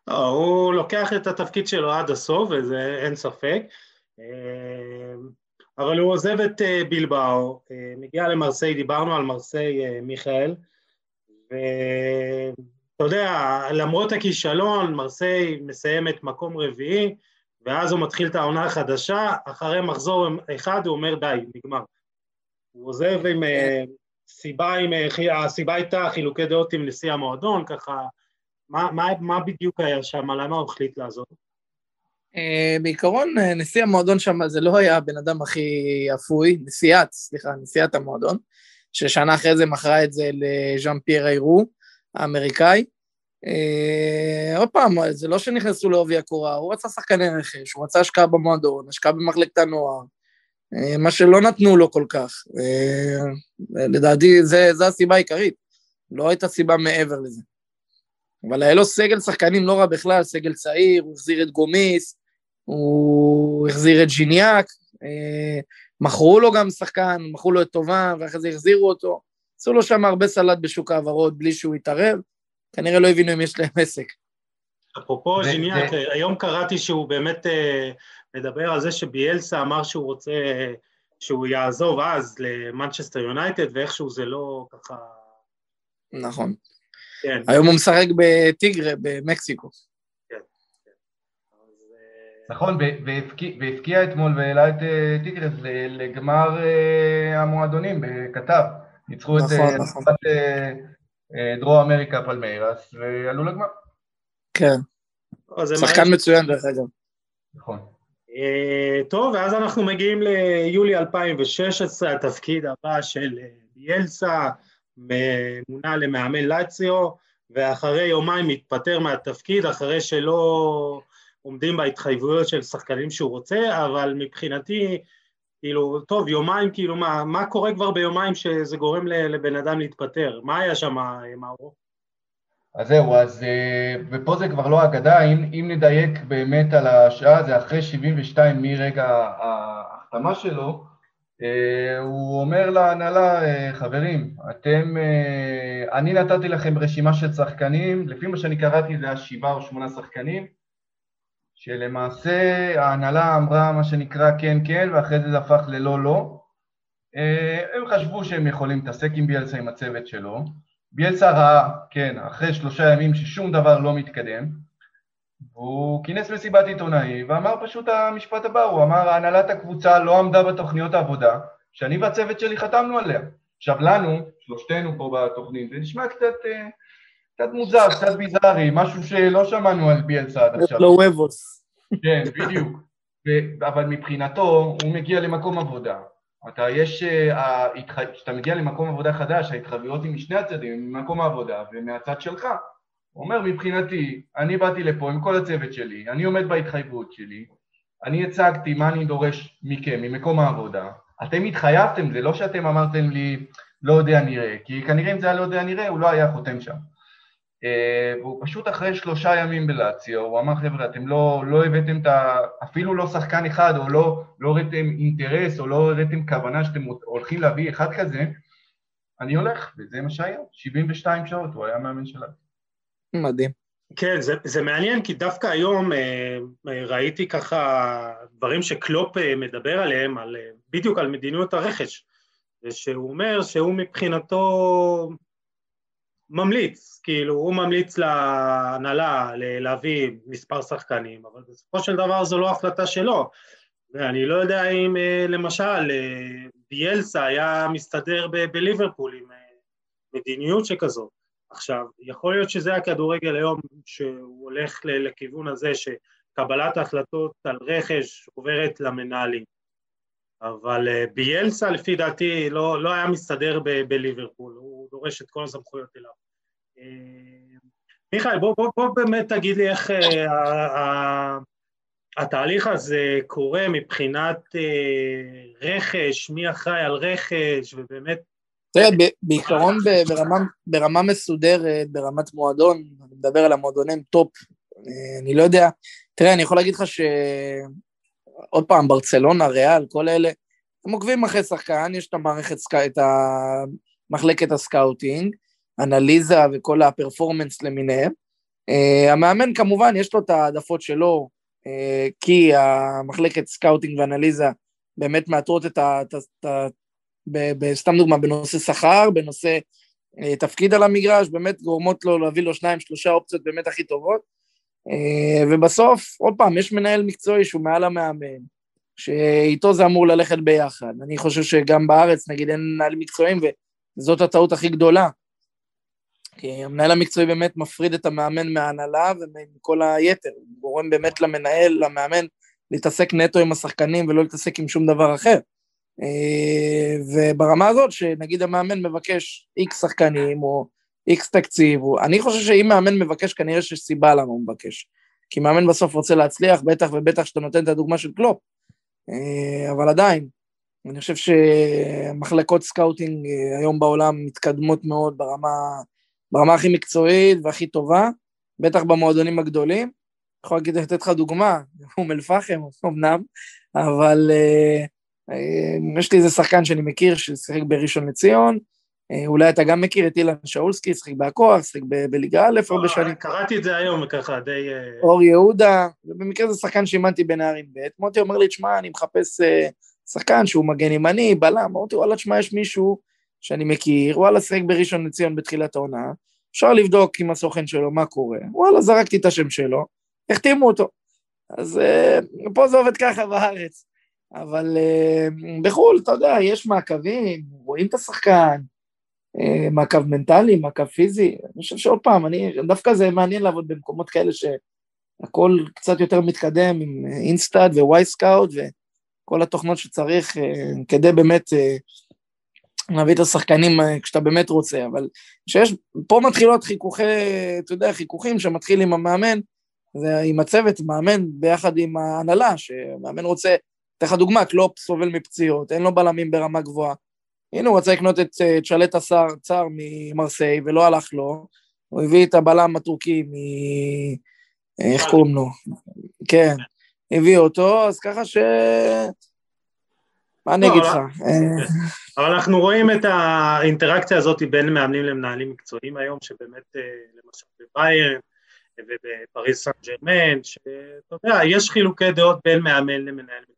לא, הוא לוקח את התפקיד שלו עד הסוף, וזה אין ספק. אבל הוא עוזב את אה, בלבאו, אה, מגיע למרסיי, דיברנו על מרסיי אה, מיכאל, ואתה יודע, למרות הכישלון, מרסיי מסיימת מקום רביעי, ואז הוא מתחיל את העונה החדשה, אחרי מחזור אחד הוא אומר די, נגמר. הוא עוזב עם סיבה, עם, הסיבה הייתה חילוקי דעות עם נשיא המועדון, ככה, מה, מה, מה בדיוק היה שם, למה הוא החליט לעזוב? Uh, בעיקרון, uh, נשיא המועדון שם זה לא היה הבן אדם הכי אפוי, נשיאת, סליחה, נשיאת המועדון, ששנה אחרי זה מכרה את זה לז'אן פייר איירו, האמריקאי. Uh, עוד פעם, זה לא שנכנסו לעובי הקורה, הוא רצה שחקני רכש, הוא רצה השקעה במועדון, השקעה במחלקת הנוער, מה שלא נתנו לו כל כך. לדעתי, זו הסיבה העיקרית, לא הייתה סיבה מעבר לזה. אבל היה לו סגל שחקנים לא רע בכלל, סגל צעיר, הוא החזיר את גומיס, הוא החזיר את ג'יניאק, אה, מכרו לו גם שחקן, מכרו לו את טובה, ואחרי זה החזירו אותו. עשו לו שם הרבה סלט בשוק ההעברות בלי שהוא יתערב, כנראה לא הבינו אם יש להם עסק. אפרופו ז'יניאק, היום קראתי שהוא באמת אה, מדבר על זה שביאלסה אמר שהוא רוצה, שהוא יעזוב אז למנצ'סטר יונייטד, ואיכשהו זה לא ככה... נכון. כן. היום הוא משחק בטיגרה במקסיקו. נכון, והבקיע אתמול והעלה את אה, טיגרס לגמר אה, המועדונים בכתב. ניצחו את נכון, נכון. דרום אמריקה פלמיירס ועלו לגמר. כן. שחקן מצוין דרך אגב. נכון. טוב, ואז אנחנו מגיעים ליולי 2016, התפקיד הבא של ביאלסה, מונה למאמן לאציו, ואחרי יומיים מתפטר מהתפקיד, אחרי שלא עומדים בהתחייבויות של שחקנים שהוא רוצה, אבל מבחינתי, כאילו, טוב, יומיים, כאילו, מה, מה קורה כבר ביומיים שזה גורם לבן אדם להתפטר? מה היה שם, מאורו? אז זהו, אז, אה, ופה זה כבר לא אגדה, אם, אם נדייק באמת על השעה, זה אחרי 72 מרגע ההחתמה שלו, אה, הוא אומר להנהלה, אה, חברים, אתם, אני נתתי לכם רשימה של שחקנים, לפי מה שאני קראתי זה היה שבעה או שמונה שחקנים, שלמעשה ההנהלה אמרה מה שנקרא כן כן ואחרי זה זה הפך ללא לא. אה, הם חשבו שהם יכולים להתעסק עם ביאלסה עם הצוות שלו. ביאלסה ראה, כן, אחרי שלושה ימים ששום דבר לא מתקדם, והוא כינס מסיבת עיתונאי ואמר פשוט המשפט הבא, הוא אמר הנהלת הקבוצה לא עמדה בתוכניות העבודה שאני והצוות שלי חתמנו עליה. עכשיו לנו, שלושתנו פה בתוכנית, זה נשמע קצת אה, קצת מוזר, קצת ביזארי, משהו שלא שמענו על ביאלסה עד עכשיו. לא וובוס. כן, בדיוק. ו- אבל מבחינתו, הוא מגיע למקום עבודה. אתה יש, אה, כשאתה מגיע למקום עבודה חדש, ההתחייבויות היא משני הצדדים, ממקום העבודה ומהצד שלך. הוא אומר, מבחינתי, אני באתי לפה עם כל הצוות שלי, אני עומד בהתחייבות שלי, אני הצגתי מה אני דורש מכם, ממקום העבודה, אתם התחייבתם, זה לא שאתם אמרתם לי, לא יודע נראה, כי כנראה אם זה היה לא יודע נראה, הוא לא היה חותם שם. אה, והוא פשוט אחרי שלושה ימים בלאציו, הוא אמר חבר'ה אתם לא, לא הבאתם את ה... אפילו לא שחקן אחד או לא, לא הראיתם אינטרס או לא הראיתם כוונה שאתם הולכים להביא אחד כזה, אני הולך, וזה מה שהיה, 72 שעות, הוא היה מאמן שלנו. מדהים. כן, זה, זה מעניין, כי דווקא היום אה, ראיתי ככה דברים שקלופ אה, מדבר עליהם, על, בדיוק על מדיניות הרכש, ושהוא אומר שהוא מבחינתו ממליץ, כאילו הוא ממליץ להנהלה להביא מספר שחקנים, אבל בסופו של דבר זו לא החלטה שלו. ואני לא יודע אם אה, למשל אה, ביאלסה היה מסתדר בליברפול עם אה, מדיניות שכזאת. עכשיו, יכול להיות שזה הכדורגל היום שהוא הולך לכיוון הזה שקבלת ההחלטות על רכש עוברת למנהלים. אבל אה, ביאלסה לפי דעתי לא, לא היה מסתדר ב- בליברפול, הוא דורש את כל הסמכויות אליו. אה, מיכאל, בוא, בוא, בוא באמת תגיד לי איך אה, התהליך הזה קורה מבחינת רכש, מי אחראי על רכש, ובאמת... תראה, בעיקרון ברמה, ברמה מסודרת, ברמת מועדון, אני מדבר על המועדונים top, אני לא יודע, תראה, אני יכול להגיד לך ש... עוד פעם, ברצלונה, ריאל, כל אלה, הם עוקבים אחרי שחקן, יש את המערכת, את מחלקת ה scouting, אנליזה וכל ה performance למיניהם. אה, המאמן כמובן, יש לו את העדפות שלו, אה, כי המחלקת scouting ואנליזה באמת מאתרות את ה... את ה סתם דוגמה, בנושא שכר, בנושא אה, תפקיד על המגרש, באמת גורמות לו להביא לו שניים, שלושה אופציות באמת הכי טובות. Uh, ובסוף, עוד פעם, יש מנהל מקצועי שהוא מעל המאמן, שאיתו זה אמור ללכת ביחד. אני חושב שגם בארץ, נגיד, אין מנהלים מקצועיים, וזאת הטעות הכי גדולה. כי המנהל המקצועי באמת מפריד את המאמן מההנהלה ומכל היתר, הוא גורם באמת למנהל, למאמן, להתעסק נטו עם השחקנים ולא להתעסק עם שום דבר אחר. אה, וברמה הזאת, שנגיד המאמן מבקש איקס שחקנים או איקס תקציב, אני חושב שאם מאמן מבקש, כנראה שיש סיבה למה הוא מבקש. כי מאמן בסוף רוצה להצליח, בטח ובטח שאתה נותן את הדוגמה של קלופ. אה, אבל עדיין, אני חושב שמחלקות scouting אה, היום בעולם מתקדמות מאוד ברמה ברמה הכי מקצועית והכי טובה, בטח במועדונים הגדולים. יכול להגיד, לתת לך דוגמה, אום אל-פחם, אמנם, אבל אה, יש לי איזה שחקן שאני מכיר ששיחק בראשון לציון, אולי אתה גם מכיר את אילן שאולסקי, שיחק בהכוח, שיחק בליגה א' הרבה שנים. קראתי את זה היום ככה, די... אור יהודה, ובמקרה זה שחקן שאימנתי בנערים ב', מוטי אומר לי, תשמע, אני מחפש שחקן שהוא מגן ימני, בלם, אמרתי, וואלה, תשמע, יש מישהו שאני מכיר, וואלה, שיחק בראשון לציון בתחילת העונה, אפשר לבדוק עם הסוכן שלו מה קורה, וואלה, זרקתי את השם שלו, החתימו אותו. אז פה זה עובד ככה בארץ. אבל בחו"ל, אתה יודע, יש מעקבים, רואים את השחקן, מעקב מנטלי, מעקב פיזי. אני חושב שעוד פעם, אני, דווקא זה מעניין לעבוד במקומות כאלה שהכל קצת יותר מתקדם עם InStat ו Wyscout וכל התוכנות שצריך אה, כדי באמת להביא את השחקנים אה, כשאתה באמת רוצה, אבל שיש, פה מתחילות חיכוכי, אתה יודע, חיכוכים שמתחיל עם המאמן, זה עם הצוות, מאמן ביחד עם ההנהלה, שמאמן רוצה, אתן לך דוגמה, קלופ סובל מפציעות, אין לו בלמים ברמה גבוהה. הנה, הוא רצה לקנות את אה, צ'לט השר, צר ממרסיי, ולא הלך לו, הוא הביא את הבלם הטורקי מ... אה, איך קוראים לו? כן, הביא אותו, אז ככה ש... מה אני אגיד לך? אבל אנחנו רואים את האינטראקציה הזאת בין מאמנים למנהלים מקצועיים היום, שבאמת, אה, למשל בביירן ובפריס סן ג'רמן, שאתה יודע, יש חילוקי דעות בין מאמן למנהל מקצועי,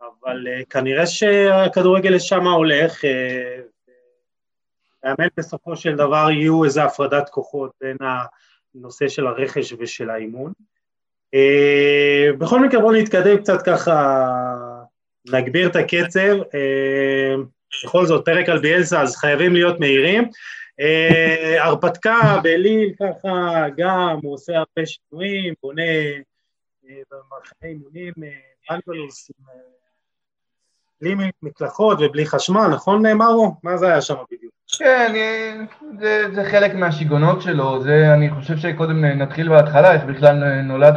אבל אה, כנראה שהכדורגל לשם הולך, אה, מאמן בסופו של דבר יהיו איזו הפרדת כוחות בין הנושא של הרכש ושל האימון. בכל מקרה בואו נתקדם קצת ככה נגביר את הקצב, אה, בכל זאת פרק על ביאלסה אז חייבים להיות מהירים. אה, הרפתקה באליל ככה גם, הוא עושה הרבה שינויים, בונה אה, במערכי אימונים אנגלוס בלי מקלחות ובלי חשמל, נכון מרו? מה זה היה שם בדיוק? כן, זה, זה חלק מהשיגעונות שלו, זה אני חושב שקודם נתחיל בהתחלה, איך בכלל נולד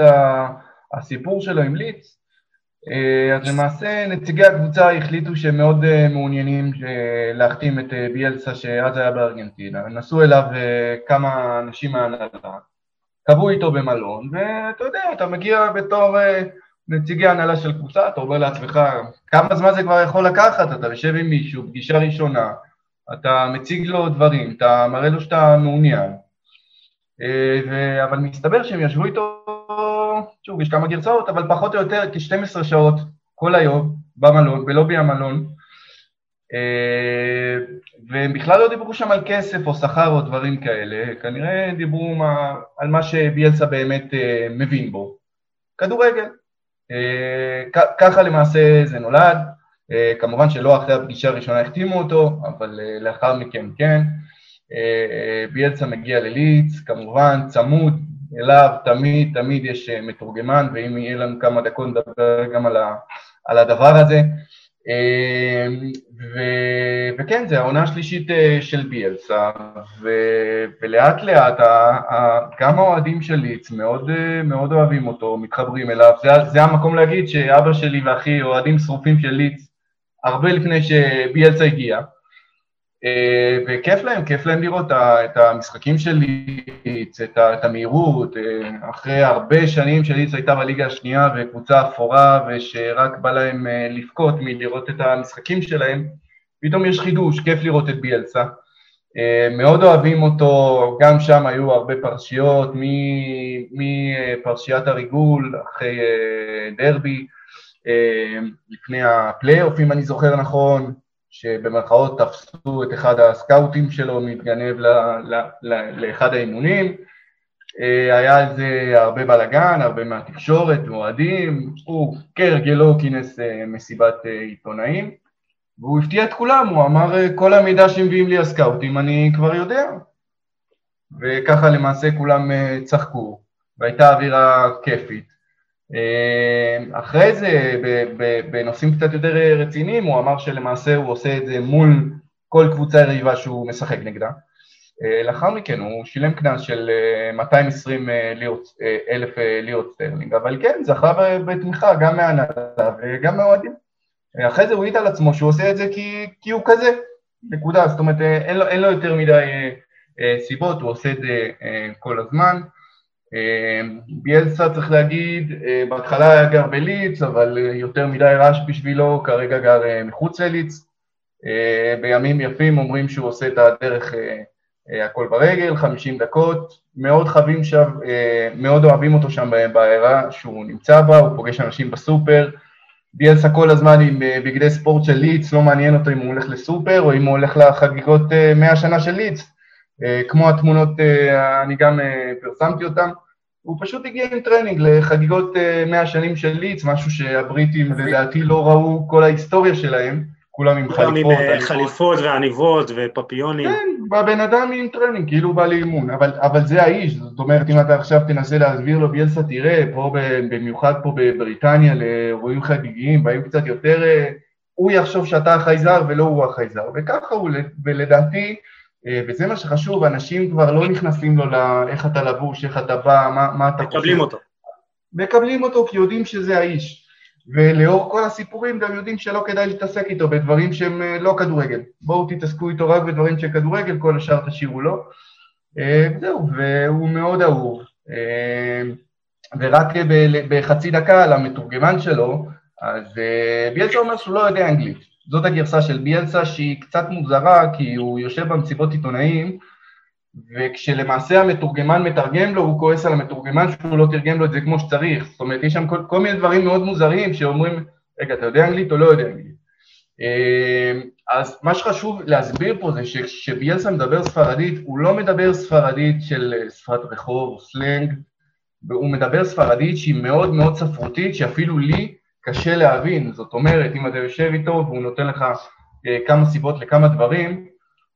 הסיפור שלו עם ליץ. אה, אז למעשה נציגי הקבוצה החליטו שהם מאוד אה, מעוניינים אה, להחתים את ביאלסה שאז היה בארגנטינה, נסעו אליו כמה אנשים מהנהלה, קבעו איתו במלון, ואתה יודע, אתה מגיע בתור נציגי הנהלה של קבוצה, אתה אומר לעצמך, כמה זמן זה כבר יכול לקחת, אתה יושב עם מישהו, פגישה ראשונה, אתה מציג לו דברים, אתה מראה לו שאתה מעוניין, אבל מסתבר שהם ישבו איתו שוב, יש כמה גרסאות, אבל פחות או יותר כ-12 שעות כל היום במלון, בלובי המלון, אה, והם בכלל לא דיברו שם על כסף או שכר או דברים כאלה, כנראה דיברו מה, על מה שביאלסה באמת אה, מבין בו, כדורגל. אה, ככה למעשה זה נולד, כמובן שלא אחרי הפגישה הראשונה החתימו אותו, אבל לאחר מכן כן. ביאלסה מגיע לליץ, כמובן צמוד, אליו תמיד תמיד יש אה, מתורגמן, ואם יהיה לנו כמה דקות נדבר גם על, ה, על הדבר הזה. אמ, ו... וכן, זה העונה השלישית אה, של ביאלסה, ו... ולאט לאט. גם האוהדים של ליץ מאוד, אה, מאוד אוהבים אותו, מתחברים אליו. זה, זה המקום להגיד שאבא שלי ואחי אוהדים שרופים של ליץ הרבה לפני שביאלסה הגיע. אה, וכיף להם, כיף להם לראות את המשחקים של ליץ, את המהירות, אה, אחרי הרבה שנים שליץ הייתה בליגה השנייה וקבוצה אפורה ושרק בא להם אה, לבכות מלראות את המשחקים שלהם, פתאום יש חידוש, כיף לראות את ביאלסה. מאוד אוהבים אותו, גם שם היו הרבה פרשיות, מפרשיית הריגול אחרי דרבי, לפני הפלייאוף אם אני זוכר נכון, שבמרכאות תפסו את אחד הסקאוטים שלו מתגנב ל, ל, ל, לאחד האימונים. אה, היה על זה הרבה בלאגן, הרבה מהתקשורת, אוהדים, הוא כהרגלו כינס אה, מסיבת אה, עיתונאים, והוא הפתיע את כולם, הוא אמר כל המידע שמביאים לי הסקאוטים אני כבר יודע. וככה למעשה כולם צחקו, והייתה אווירה כיפית. אמ, אחרי זה, בנושאים קצת יותר רציניים, הוא אמר שלמעשה הוא עושה את זה מול כל קבוצה יריבה שהוא משחק נגדה. אה, לאחר מכן הוא שילם קנס של 220 אה, אה, לירות, אלף לירות סטרלינג, אבל כן, זכה בתמיכה גם מהנהלה וגם מהאוהדים. אחרי זה הוא העיד על עצמו שהוא עושה את זה כי, כי הוא כזה, נקודה, זאת אומרת אין לו, אין לו יותר מדי סיבות, הוא עושה את זה כל הזמן. ביאלסה צריך להגיד, אה, בהתחלה היה גר בליץ, אבל אה, יותר מדי רעש בשבילו, כרגע גר אה, מחוץ לליץ. בימים יפים אומרים שהוא עושה את הדרך הכל ברגל, 50 דקות, מאוד חווים שם, מאוד אוהבים אותו שם בעיירה שהוא נמצא בה, הוא פוגש אנשים בסופר. ביאלסה כל הזמן עם בגדי ספורט של ליץ, לא מעניין אותו אם הוא הולך לסופר או אם הוא הולך לחגיגות 100 שנה של לידס. אה, כמו התמונות, אה, אני גם אה, פרסמתי אותן, הוא פשוט הגיע עם טרנינג לחגיגות 100 שנים של לידס, משהו שהבריטים לדעתי לא ראו כל ההיסטוריה שלהם, כולם עם חליפות. עם חליפות ועניבות ופפיונים. כן, הבן אדם עם טרנינג, כאילו הוא בא לאימון, אבל, אבל זה האיש, זאת אומרת אם אתה עכשיו תנסה להסביר לו ביילסה, תראה, פה במיוחד פה בבריטניה לאירועים חגיגיים, באים קצת יותר, הוא יחשוב שאתה החייזר ולא הוא החייזר, וככה הוא, ולדעתי וזה מה שחשוב, אנשים כבר לא נכנסים לו לאיך אתה לבוש, איך אתה בא, מה, מה אתה חושב. מקבלים אותו. מקבלים אותו כי יודעים שזה האיש. ולאור כל הסיפורים גם יודעים שלא כדאי להתעסק איתו בדברים שהם אה, לא כדורגל. בואו תתעסקו איתו רק בדברים של כדורגל, כל השאר תשאירו לו. אה, זהו, והוא מאוד אהוב. ורק בחצי דקה על המתורגמן שלו, אז ביאלצ'ה אומר שהוא לא יודע אנגלית. זאת הגרסה של ביאלסה שהיא קצת מוזרה כי הוא יושב במסיבות עיתונאים וכשלמעשה המתורגמן מתרגם לו הוא כועס על המתורגמן שהוא לא תרגם לו את זה כמו שצריך. זאת אומרת יש שם כל, כל מיני דברים מאוד מוזרים שאומרים רגע אתה יודע אנגלית או לא יודע אנגלית? אה, אז מה שחשוב להסביר פה זה שכשביאלסה מדבר ספרדית הוא לא מדבר ספרדית של שפת רחוב סלנג הוא מדבר ספרדית שהיא מאוד מאוד ספרותית שאפילו לי קשה להבין, זאת אומרת, אם אתה יושב איתו והוא נותן לך אה, כמה סיבות לכמה דברים,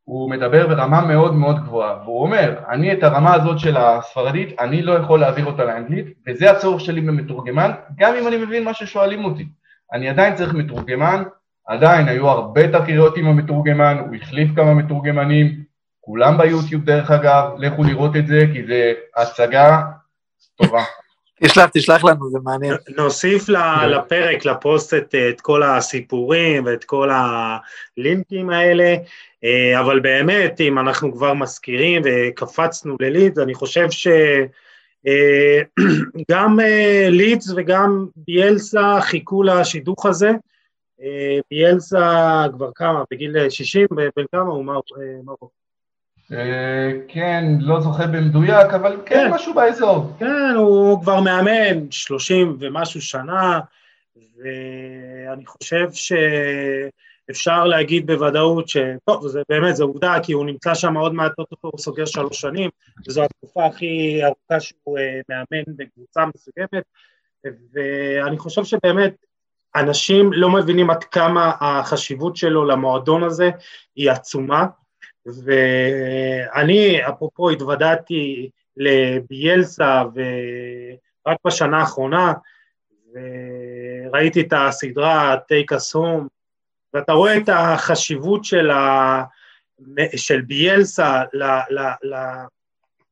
הוא מדבר ברמה מאוד מאוד גבוהה, והוא אומר, אני את הרמה הזאת של הספרדית, אני לא יכול להעביר אותה לאנגלית, וזה הצורך שלי במתורגמן, גם אם אני מבין מה ששואלים אותי. אני עדיין צריך מתורגמן, עדיין היו הרבה תקריות עם המתורגמן, הוא החליף כמה מתורגמנים, כולם ביוטיוב דרך אגב, לכו לראות את זה, כי זה הצגה טובה. תשלח, תשלח לנו, זה מעניין. נוסיף לפרק, לפוסט את, את כל הסיפורים ואת כל הלינקים האלה, אה, אבל באמת, אם אנחנו כבר מזכירים וקפצנו ללידס, אני חושב שגם אה, אה, לידס וגם ביאלסה חיכו לשידוך הזה. ביאלסה כבר כמה, בגיל 60, בן כמה הוא מרוקו? אה, כן, לא זוכר במדויק, אבל כן, כן משהו באזור. כן, הוא כבר מאמן שלושים ומשהו שנה, ואני חושב שאפשר להגיד בוודאות ש... טוב, זה באמת, זו עובדה, כי הוא נמצא שם עוד מעט, הוא סוגר שלוש שנים, וזו התקופה הכי ארוכה שהוא אה, מאמן בקבוצה מסוימת, ואני חושב שבאמת אנשים לא מבינים עד כמה החשיבות שלו למועדון הזה היא עצומה. ואני, אפרופו, התוודעתי לביאלסה ורק בשנה האחרונה, וראיתי את הסדרה Take us home, ואתה רואה את החשיבות של, ה, של ביאלסה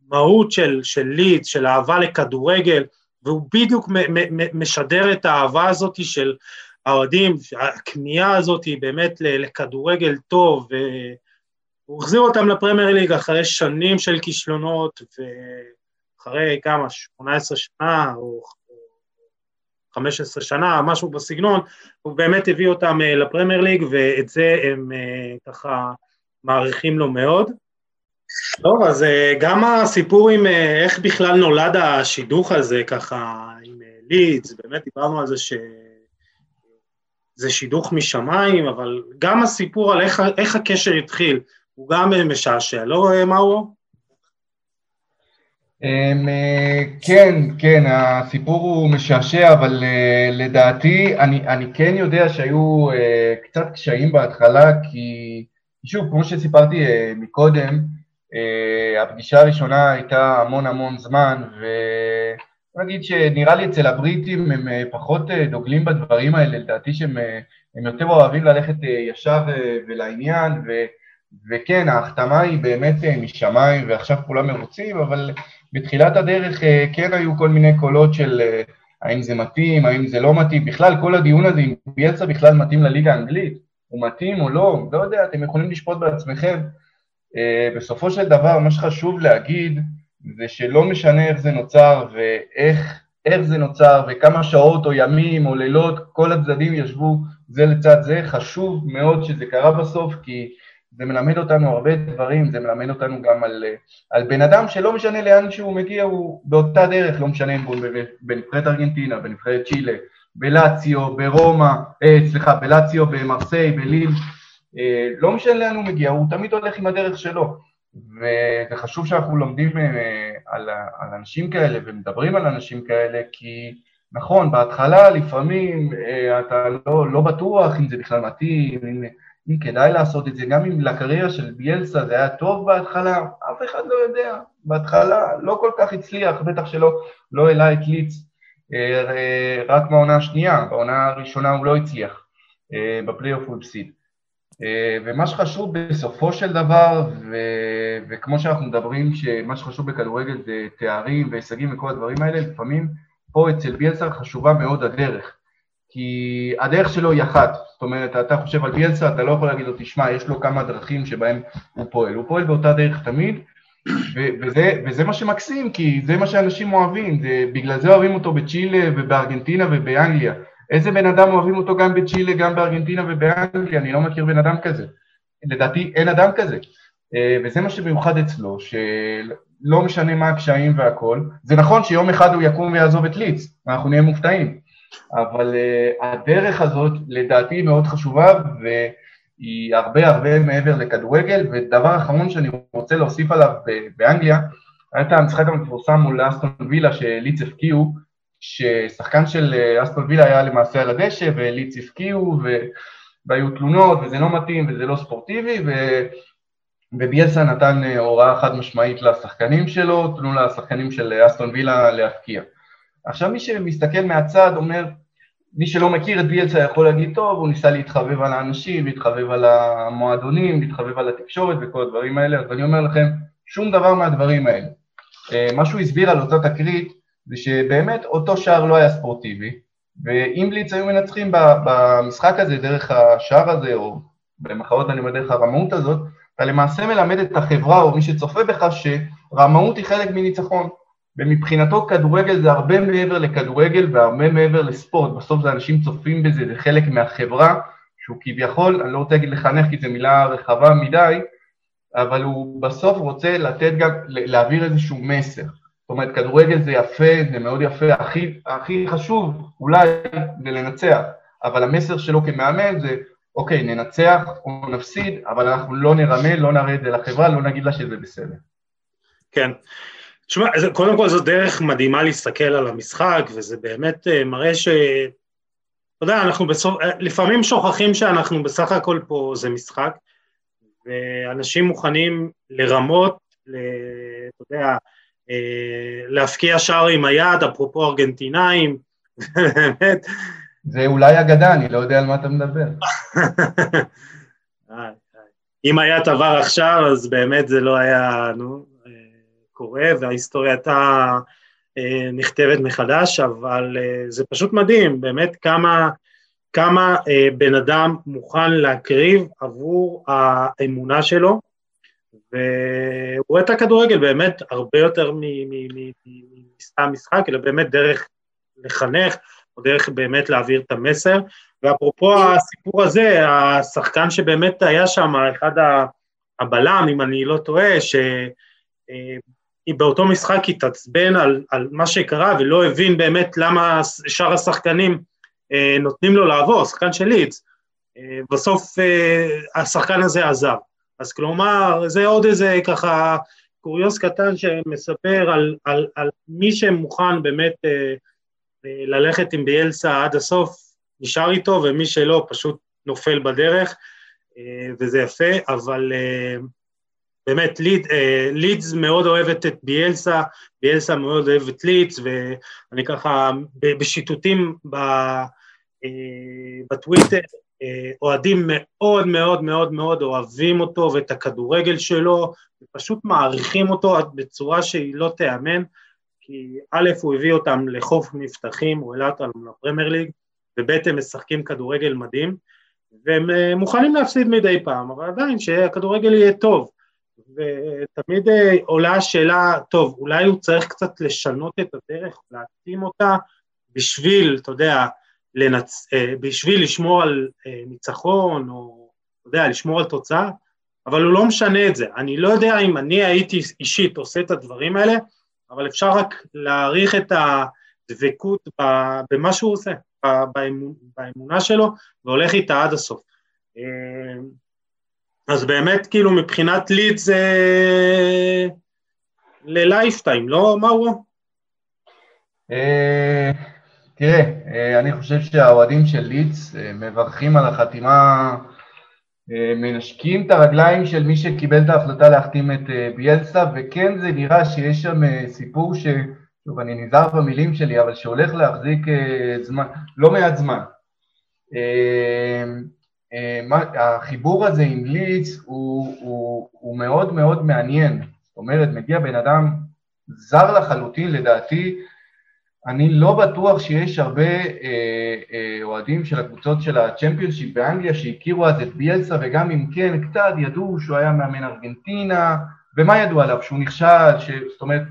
למהות של, של לידס, של אהבה לכדורגל, והוא בדיוק משדר את האהבה הזאת של האוהדים, הכמיהה הזאת באמת לכדורגל טוב, והוא החזיר אותם לפרמייר ליג אחרי שנים של כישלונות, ואחרי כמה, 18 שנה או 15 שנה, משהו בסגנון, הוא באמת הביא אותם אה, לפרמייר ליג, ואת זה הם אה, ככה מעריכים לו מאוד. טוב, אז אה, גם הסיפור עם איך בכלל נולד השידוך הזה, ככה, עם לידס, באמת דיברנו על זה ש... זה שידוך משמיים, אבל גם הסיפור על איך, איך הקשר התחיל, הוא גם משעשע, לא מאורו? אמ, כן, כן, הסיפור הוא משעשע, אבל אה, לדעתי, אני, אני כן יודע שהיו אה, קצת קשיים בהתחלה, כי שוב, כמו שסיפרתי אה, מקודם, הפגישה הראשונה הייתה המון המון זמן, ובוא נגיד שנראה לי אצל הבריטים הם פחות דוגלים בדברים האלה, לדעתי שהם יותר אוהבים ללכת ישר ולעניין, ו... וכן, ההחתמה היא באמת משמיים ועכשיו כולם מרוצים, אבל בתחילת הדרך אה, כן היו כל מיני קולות של אה, האם זה מתאים, האם זה לא מתאים, בכלל כל הדיון הזה אם ביאצה בכלל מתאים לליגה האנגלית, הוא מתאים או לא, לא יודע, אתם יכולים לשפוט בעצמכם. אה, בסופו של דבר מה שחשוב להגיד זה שלא משנה איך זה נוצר ואיך איך זה נוצר וכמה שעות או ימים או לילות כל הצדדים ישבו זה לצד זה, חשוב מאוד שזה קרה בסוף כי זה מלמד אותנו הרבה דברים, זה מלמד אותנו גם על, על בן אדם שלא משנה לאן שהוא מגיע, הוא באותה דרך, לא משנה אם הוא בנבחרת ארגנטינה, בנבחרת צ'ילה, בלציו, ברומא, אה, סליחה, בלציו, במרסיי, בליל, אה, לא משנה לאן הוא מגיע, הוא תמיד הולך עם הדרך שלו. וזה חשוב שאנחנו לומדים אה, על, על אנשים כאלה ומדברים על אנשים כאלה, כי נכון, בהתחלה לפעמים אה, אתה לא, לא בטוח אם זה בכלל מתאים, אם... אם כדאי לעשות את זה, גם אם לקריירה של ביאלסה זה היה טוב בהתחלה, אף אחד לא יודע. בהתחלה לא כל כך הצליח, בטח שלא לא העלה את ליץ אה, אה, רק בעונה השנייה, בעונה הראשונה הוא לא הצליח, אה, בפלייאוף הוא הפסיד. ומה שחשוב בסופו של דבר, ו... וכמו שאנחנו מדברים, שמה שחשוב בכדורגל זה תארים והישגים וכל הדברים האלה, לפעמים פה אצל ביאלסה חשובה מאוד הדרך. כי הדרך שלו היא אחת, זאת אומרת, אתה חושב על ביאלסה, אתה לא יכול להגיד לו, תשמע, יש לו כמה דרכים שבהם הוא פועל, הוא פועל באותה דרך תמיד, וזה, וזה מה שמקסים, כי זה מה שאנשים אוהבים, זה, בגלל זה אוהבים אותו בצ'ילה ובארגנטינה ובאנגליה. איזה בן אדם אוהבים אותו גם בצ'ילה, גם בארגנטינה ובאנגליה? אני לא מכיר בן אדם כזה. לדעתי אין אדם כזה. אה, וזה מה שמיוחד אצלו, שלא משנה מה הקשיים והכל. זה נכון שיום אחד הוא יקום ויעזוב את ליץ, ואנחנו נהיה מופתעים. אבל uh, הדרך הזאת לדעתי מאוד חשובה והיא הרבה הרבה מעבר לכדורגל ודבר אחרון שאני רוצה להוסיף עליו באנגליה היה את המשחק המפורסם מול אסטון וילה שליץ הפקיעו ששחקן של אה, אסטון וילה היה למעשה על הדשא וליץ הפקיעו ו... והיו תלונות וזה לא מתאים וזה לא ספורטיבי ו... וביאסה נתן אה, הוראה חד משמעית לשחקנים שלו, תנו לשחקנים של אסטון וילה להפקיע. עכשיו מי שמסתכל מהצד אומר, מי שלא מכיר את ביאלסה יכול להגיד, טוב, הוא ניסה להתחבב על האנשים, להתחבב על המועדונים, להתחבב על התקשורת וכל הדברים האלה, אז אני אומר לכם, שום דבר מהדברים האלה. אה, מה שהוא הסביר על אותה תקרית, זה שבאמת אותו שער לא היה ספורטיבי, ואם בליץ היו מנצחים במשחק הזה דרך השער הזה, או במחאות אני אומר דרך הרמאות הזאת, אתה למעשה מלמד את החברה או מי שצופה בך שרמאות היא חלק מניצחון. ומבחינתו כדורגל זה הרבה מעבר לכדורגל והרבה מעבר לספורט, בסוף זה אנשים צופים בזה, זה חלק מהחברה, שהוא כביכול, אני לא רוצה להגיד לחנך כי זו מילה רחבה מדי, אבל הוא בסוף רוצה לתת גם, להעביר איזשהו מסר. זאת אומרת, כדורגל זה יפה, זה מאוד יפה, הכי, הכי חשוב אולי זה לנצח, אבל המסר שלו כמאמן זה, אוקיי, ננצח או נפסיד, אבל אנחנו לא נרמה, לא נראה את זה לחברה, לא נגיד לה שזה בסדר. כן. תשמע, קודם כל זו דרך מדהימה להסתכל על המשחק, וזה באמת אה, מראה ש... אתה יודע, אנחנו בסוף, אה, לפעמים שוכחים שאנחנו בסך הכל פה זה משחק, ואנשים מוכנים לרמות, ל... אתה יודע, אה, להפקיע שער עם היד, אפרופו ארגנטינאים, באמת, זה אולי אגדה, אני לא יודע על מה אתה מדבר. אם היה את עבר עכשיו, אז באמת זה לא היה, נו, קורה, וההיסטוריה הייתה אה, נכתבת מחדש, אבל אה, זה פשוט מדהים, באמת כמה, כמה אה, בן אדם מוכן להקריב עבור האמונה שלו, והוא רואה את הכדורגל באמת הרבה יותר מסתם משחק, אלא באמת דרך לחנך, או דרך באמת להעביר את המסר. ואפרופו הסיפור הזה, השחקן שבאמת היה שם, אחד הבלם, אם אני לא טועה, ש... באותו משחק התעצבן על, על מה שקרה ולא הבין באמת למה שאר השחקנים אה, נותנים לו לעבור, שחקן של לידס, אה, בסוף אה, השחקן הזה עזב. אז כלומר, זה עוד איזה ככה קוריוז קטן שמספר על, על, על מי שמוכן באמת אה, אה, ללכת עם ביאלסה עד הסוף, נשאר איתו, ומי שלא פשוט נופל בדרך, אה, וזה יפה, אבל... אה, באמת, ליד, אה, לידס מאוד אוהבת את ביאלסה, ביאלסה מאוד אוהב את לידס, ואני ככה בשיטוטים ב, אה, בטוויטר, אה, אוהדים מאוד מאוד מאוד מאוד אוהבים אותו ואת הכדורגל שלו, ופשוט מעריכים אותו בצורה שהיא לא תיאמן, כי א', הוא הביא אותם לחוף מבטחים, הוא העלה אותם לפרמייר ליג, וב', הם משחקים כדורגל מדהים, והם מוכנים להפסיד מדי פעם, אבל עדיין שהכדורגל יהיה טוב. ותמיד אה, עולה השאלה, טוב, אולי הוא צריך קצת לשנות את הדרך, להתאים אותה בשביל, אתה יודע, לנצ... אה, בשביל לשמור על אה, ניצחון, או, אתה יודע, לשמור על תוצאה, אבל הוא לא משנה את זה. אני לא יודע אם אני הייתי אישית עושה את הדברים האלה, אבל אפשר רק להעריך את הדבקות במה שהוא עושה, באמונה שלו, והולך איתה עד הסוף. אז באמת, כאילו, מבחינת ליד זה ללייפטיים, לא, מאורו? אה, תראה, אה, אני חושב שהאוהדים של לידס אה, מברכים על החתימה, מנשקים את הרגליים של מי שקיבל את ההחלטה להחתים את ביאלסה, וכן זה נראה שיש שם סיפור ש... שוב, אני נזהר במילים שלי, אבל שהולך להחזיק זמן, לא מעט זמן. החיבור הזה עם ליץ הוא, הוא, הוא מאוד מאוד מעניין, זאת אומרת, מגיע בן אדם זר לחלוטין לדעתי, אני לא בטוח שיש הרבה אה, אה, אוהדים של הקבוצות של הצ'מפיונשיפ באנגליה שהכירו אז את ביאלסה וגם אם כן, קצת ידעו שהוא היה מאמן ארגנטינה, ומה ידעו עליו? שהוא נכשל, ש... זאת אומרת,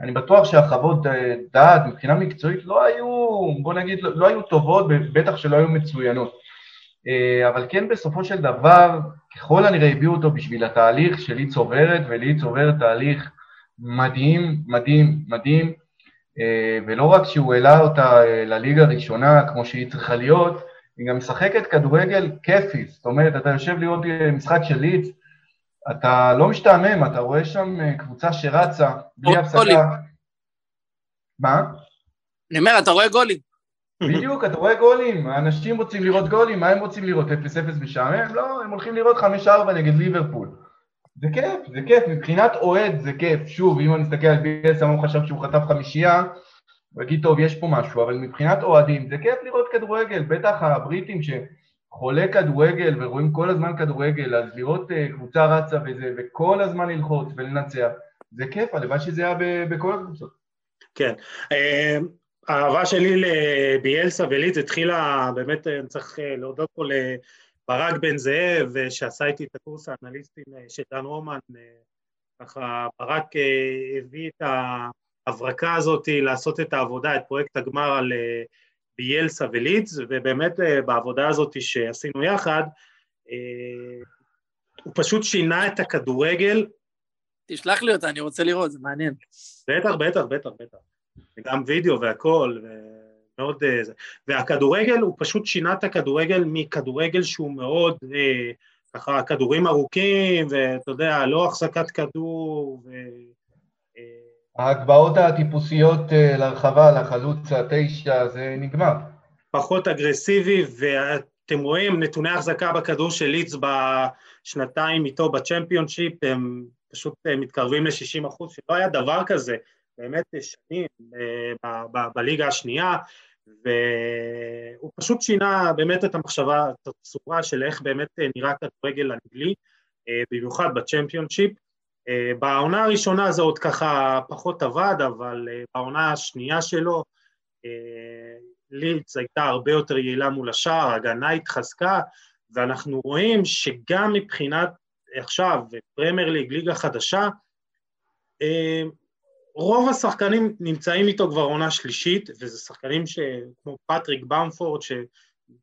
אני בטוח שהחוות דעת מבחינה מקצועית לא היו, בוא נגיד, לא, לא היו טובות, בטח שלא היו מצוינות. אה, אבל כן בסופו של דבר, ככל הנראה הביאו אותו בשביל התהליך שליץ עוברת, וליץ עוברת תהליך מדהים, מדהים, מדהים, אה, ולא רק שהוא העלה אותה אה, לליגה הראשונה כמו שהיא צריכה להיות, היא גם משחקת כדורגל כיפי, זאת אומרת, אתה יושב לראות משחק של ליץ, אתה לא משתעמם, אתה רואה שם קבוצה שרצה בלי הפסקה. מה? אני אומר, אתה רואה גולים. בדיוק, אתה רואה גולים, האנשים רוצים לראות גולים, מה הם רוצים לראות? 0-0 משעמם? לא, הם הולכים לראות 5-4 נגד ליברפול. זה כיף, זה כיף, מבחינת אוהד זה כיף. שוב, אם אני אסתכל על ביאסה, הוא חשב שהוא חטף חמישייה, הוא יגיד, טוב, יש פה משהו, אבל מבחינת אוהדים, זה כיף לראות כדורגל, בטח הבריטים שחולה כדורגל ורואים כל הזמן כדורגל, אז לראות uh, קבוצה רצה וזה, וכל הזמן ללחוץ ולנצח, זה כיף, הלוואי שזה היה בכל הקבוצות. כן. אה, האהבה שלי לביאלסה ולידס התחילה, באמת אני צריך אה, להודות פה לברק בן זאב, שעשה איתי את הקורס האנליסטים אה, של דן רומן, אה, ככה ברק הביא את ההברקה הזאת לעשות את העבודה, את פרויקט הגמר על ביאלסה ולידס, ובאמת בעבודה הזאת שעשינו יחד, הוא פשוט שינה את הכדורגל. תשלח לי אותה, אני רוצה לראות, זה מעניין. בטח, בטח, בטח, בטח. וגם וידאו והכל, ומאוד... אה, והכדורגל, הוא פשוט שינה את הכדורגל מכדורגל שהוא מאוד, אה, ככה, כדורים ארוכים, ואתה יודע, לא החזקת כדור, ו... אה, ההגבהות הטיפוסיות לרחבה, לחלוץ התשע, זה נגמר. פחות אגרסיבי, ואתם רואים, נתוני החזקה בכדור של ליץ בשנתיים איתו בצ'מפיונשיפ, הם פשוט מתקרבים ל-60 אחוז, שלא היה דבר כזה באמת שנים אה, בליגה השנייה, והוא פשוט שינה באמת את המחשבה, את הצורה של איך באמת נראה כדורגל אנגלי, במיוחד בצ'מפיונשיפ. בעונה הראשונה זה עוד ככה פחות עבד, אבל בעונה השנייה שלו לידס הייתה הרבה יותר יעילה מול השער, ההגנה התחזקה, ואנחנו רואים שגם מבחינת עכשיו, פרמייר ליג, ליגה חדשה, אה, רוב השחקנים נמצאים איתו כבר עונה שלישית, וזה שחקנים כמו פטריק במפורד, שאתה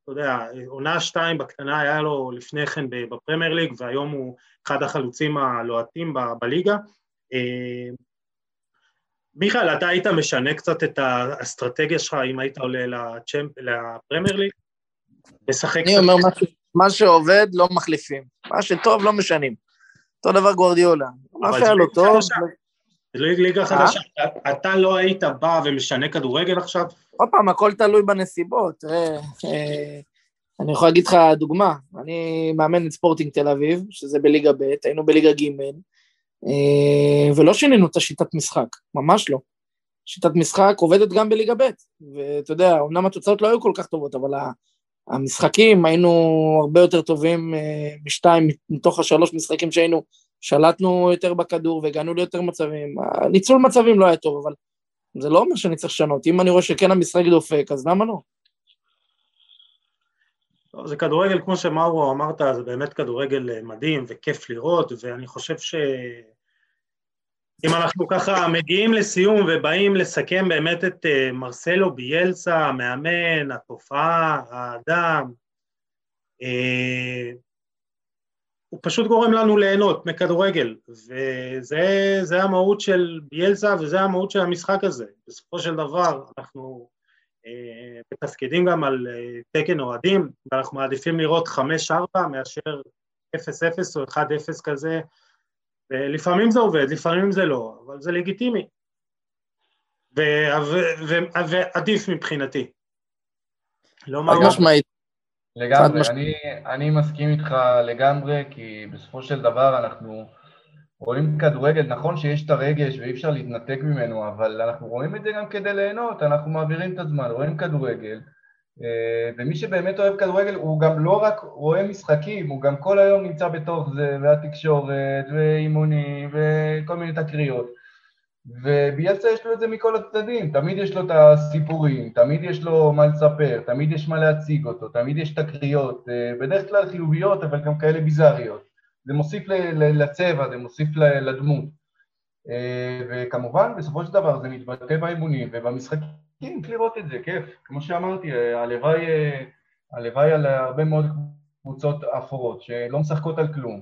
יודע, עונה שתיים בקטנה היה לו לפני כן בפרמייר ליג, והיום הוא אחד החלוצים הלוהטים בליגה. אה, מיכאל, אתה היית משנה קצת את האסטרטגיה שלך אם היית עולה לפרמייר ליג? לשחק אני אומר, משהו, מה שעובד לא מחליפים, מה שטוב לא משנים. אותו דבר גוורדיולה. מה שהיה לו טוב... זה לא ליגה חדשה, אתה לא היית בא ומשנה כדורגל עכשיו? עוד פעם, הכל תלוי בנסיבות. אה, אני יכול להגיד לך דוגמה, אני מאמן את ספורטינג תל אביב, שזה בליגה ב', היינו בליגה ג', אה, ולא שינינו את השיטת משחק, ממש לא. שיטת משחק עובדת גם בליגה ב', ואתה יודע, אמנם התוצאות לא היו כל כך טובות, אבל המשחקים, היינו הרבה יותר טובים אה, משתיים מתוך השלוש משחקים שהיינו, שלטנו יותר בכדור והגענו ליותר מצבים. ניצול מצבים לא היה טוב, אבל זה לא אומר שאני צריך לשנות. אם אני רואה שכן המשחק דופק, אז למה לא? לא, זה כדורגל, כמו שמאורו אמרת, זה באמת כדורגל אה, מדהים וכיף לראות, ואני חושב ש... אם אנחנו ככה מגיעים לסיום ובאים לסכם באמת את אה, מרסלו ביאלסה, המאמן, התופעה, האדם, אה, הוא פשוט גורם לנו ליהנות מכדורגל, וזה המהות של ביאלסה וזה המהות של המשחק הזה. בסופו של דבר אנחנו אה, מתפקדים גם על תקן אוהדים, ואנחנו מעדיפים לראות 5-4 מאשר 0-0 או 1-0 כזה, ולפעמים זה עובד, לפעמים זה לא, אבל זה לגיטימי. ועדיף מבחינתי. לא מה משמעית. לגמרי, אני, אני מסכים איתך לגמרי, כי בסופו של דבר אנחנו רואים כדורגל, נכון שיש את הרגש ואי אפשר להתנתק ממנו, אבל אנחנו רואים את זה גם כדי ליהנות, אנחנו מעבירים את הזמן, רואים כדורגל, אה, ומי שבאמת אוהב כדורגל הוא גם לא רק רואה משחקים, הוא גם כל היום נמצא בתוך זה, והתקשורת, ואימונים, וכל מיני תקריות. וביאלסה יש לו את זה מכל הצדדים, תמיד יש לו את הסיפורים, תמיד יש לו מה לספר, תמיד יש מה להציג אותו, תמיד יש תקריות, אה, בדרך כלל חיוביות, אבל גם כאלה ביזאריות. זה מוסיף לצבע, זה מוסיף לדמות. אה, וכמובן, בסופו של דבר זה מתבטא באימונים ובמשחקים. לראות את זה, כיף. כמו שאמרתי, הלוואי, הלוואי על הרבה מאוד קבוצות אפורות שלא משחקות על כלום,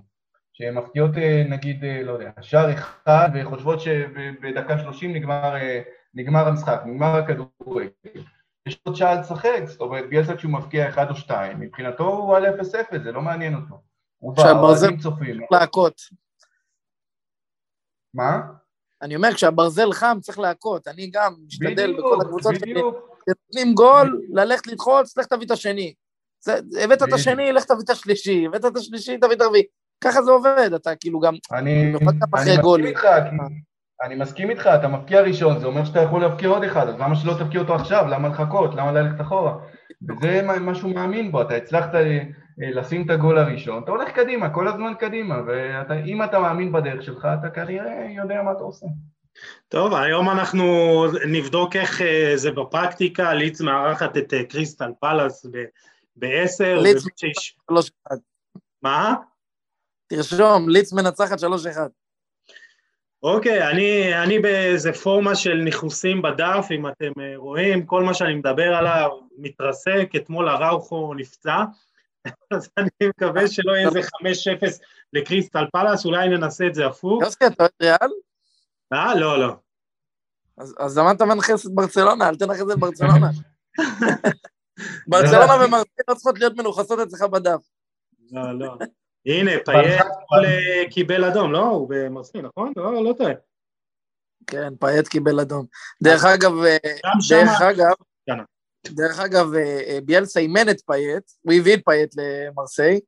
שהן מפקיעות נגיד, לא יודע, שער אחד וחושבות שבדקה שלושים נגמר, נגמר המשחק, נגמר הכדורגל. יש עוד שעה לשחק, זאת אומרת, ביאסה כשהוא מפקיע אחד או שתיים, מבחינתו הוא על אפס אפס, זה לא מעניין אותו. הוא בא, אוהדים צופים. להכות. מה? אני אומר, כשהברזל חם צריך להכות, אני גם משתדל בכל הקבוצות שלי, נותנים גול, ללכת לדחוץ, לך תביא את השני. הבאת את השני, לך תביא את השלישי, הבאת את השלישי, תביא את הרביעי. ככה זה עובד, אתה כאילו גם... אני מסכים איתך, אני מסכים איתך, אתה מפקיע ראשון, זה אומר שאתה יכול להפקיע עוד אחד, אז למה שלא תפקיע אותו עכשיו? למה לחכות? למה ללכת אחורה? וזה מה שהוא מאמין בו, אתה הצלחת אה, לשים את הגול הראשון, אתה הולך קדימה, כל הזמן קדימה, ואם אתה מאמין בדרך שלך, אתה כנראה יודע מה אתה עושה. טוב, היום אנחנו נבדוק איך אה, זה בפרקטיקה, ליץ מארחת את אה, קריסטל פלאס בעשר. ליץ מנצחת שלוש אחד. מה? תרשום, ליץ מנצחת שלוש אחד. אוקיי, אני, אני באיזה פורמה של ניכוסים בדף, אם אתם רואים, כל מה שאני מדבר עליו מתרסק, אתמול הראוכו נפצע, אז אני מקווה שלא יהיה איזה 5-0 לקריסטל פלאס, אולי ננסה את זה הפוך. יוסקי, אתה אוהד ריאל? אה, לא, לא. אז למה אתה מנכס את ברצלונה? אל תנכס את ברצלונה. ברצלונה ומרסיי לא צריכות להיות מנוכסות אצלך בדף. לא, לא. הנה, פאייט אה, קיבל אדום, לא? הוא במרסיי, נכון? לא, לא טועה. כן, פאייט קיבל אדום. דרך אגב, אה, דרך אגב, דרך אגב, אה, אה, ביילסה אימן את פאייט, הוא הביא את פאייט למרסיי,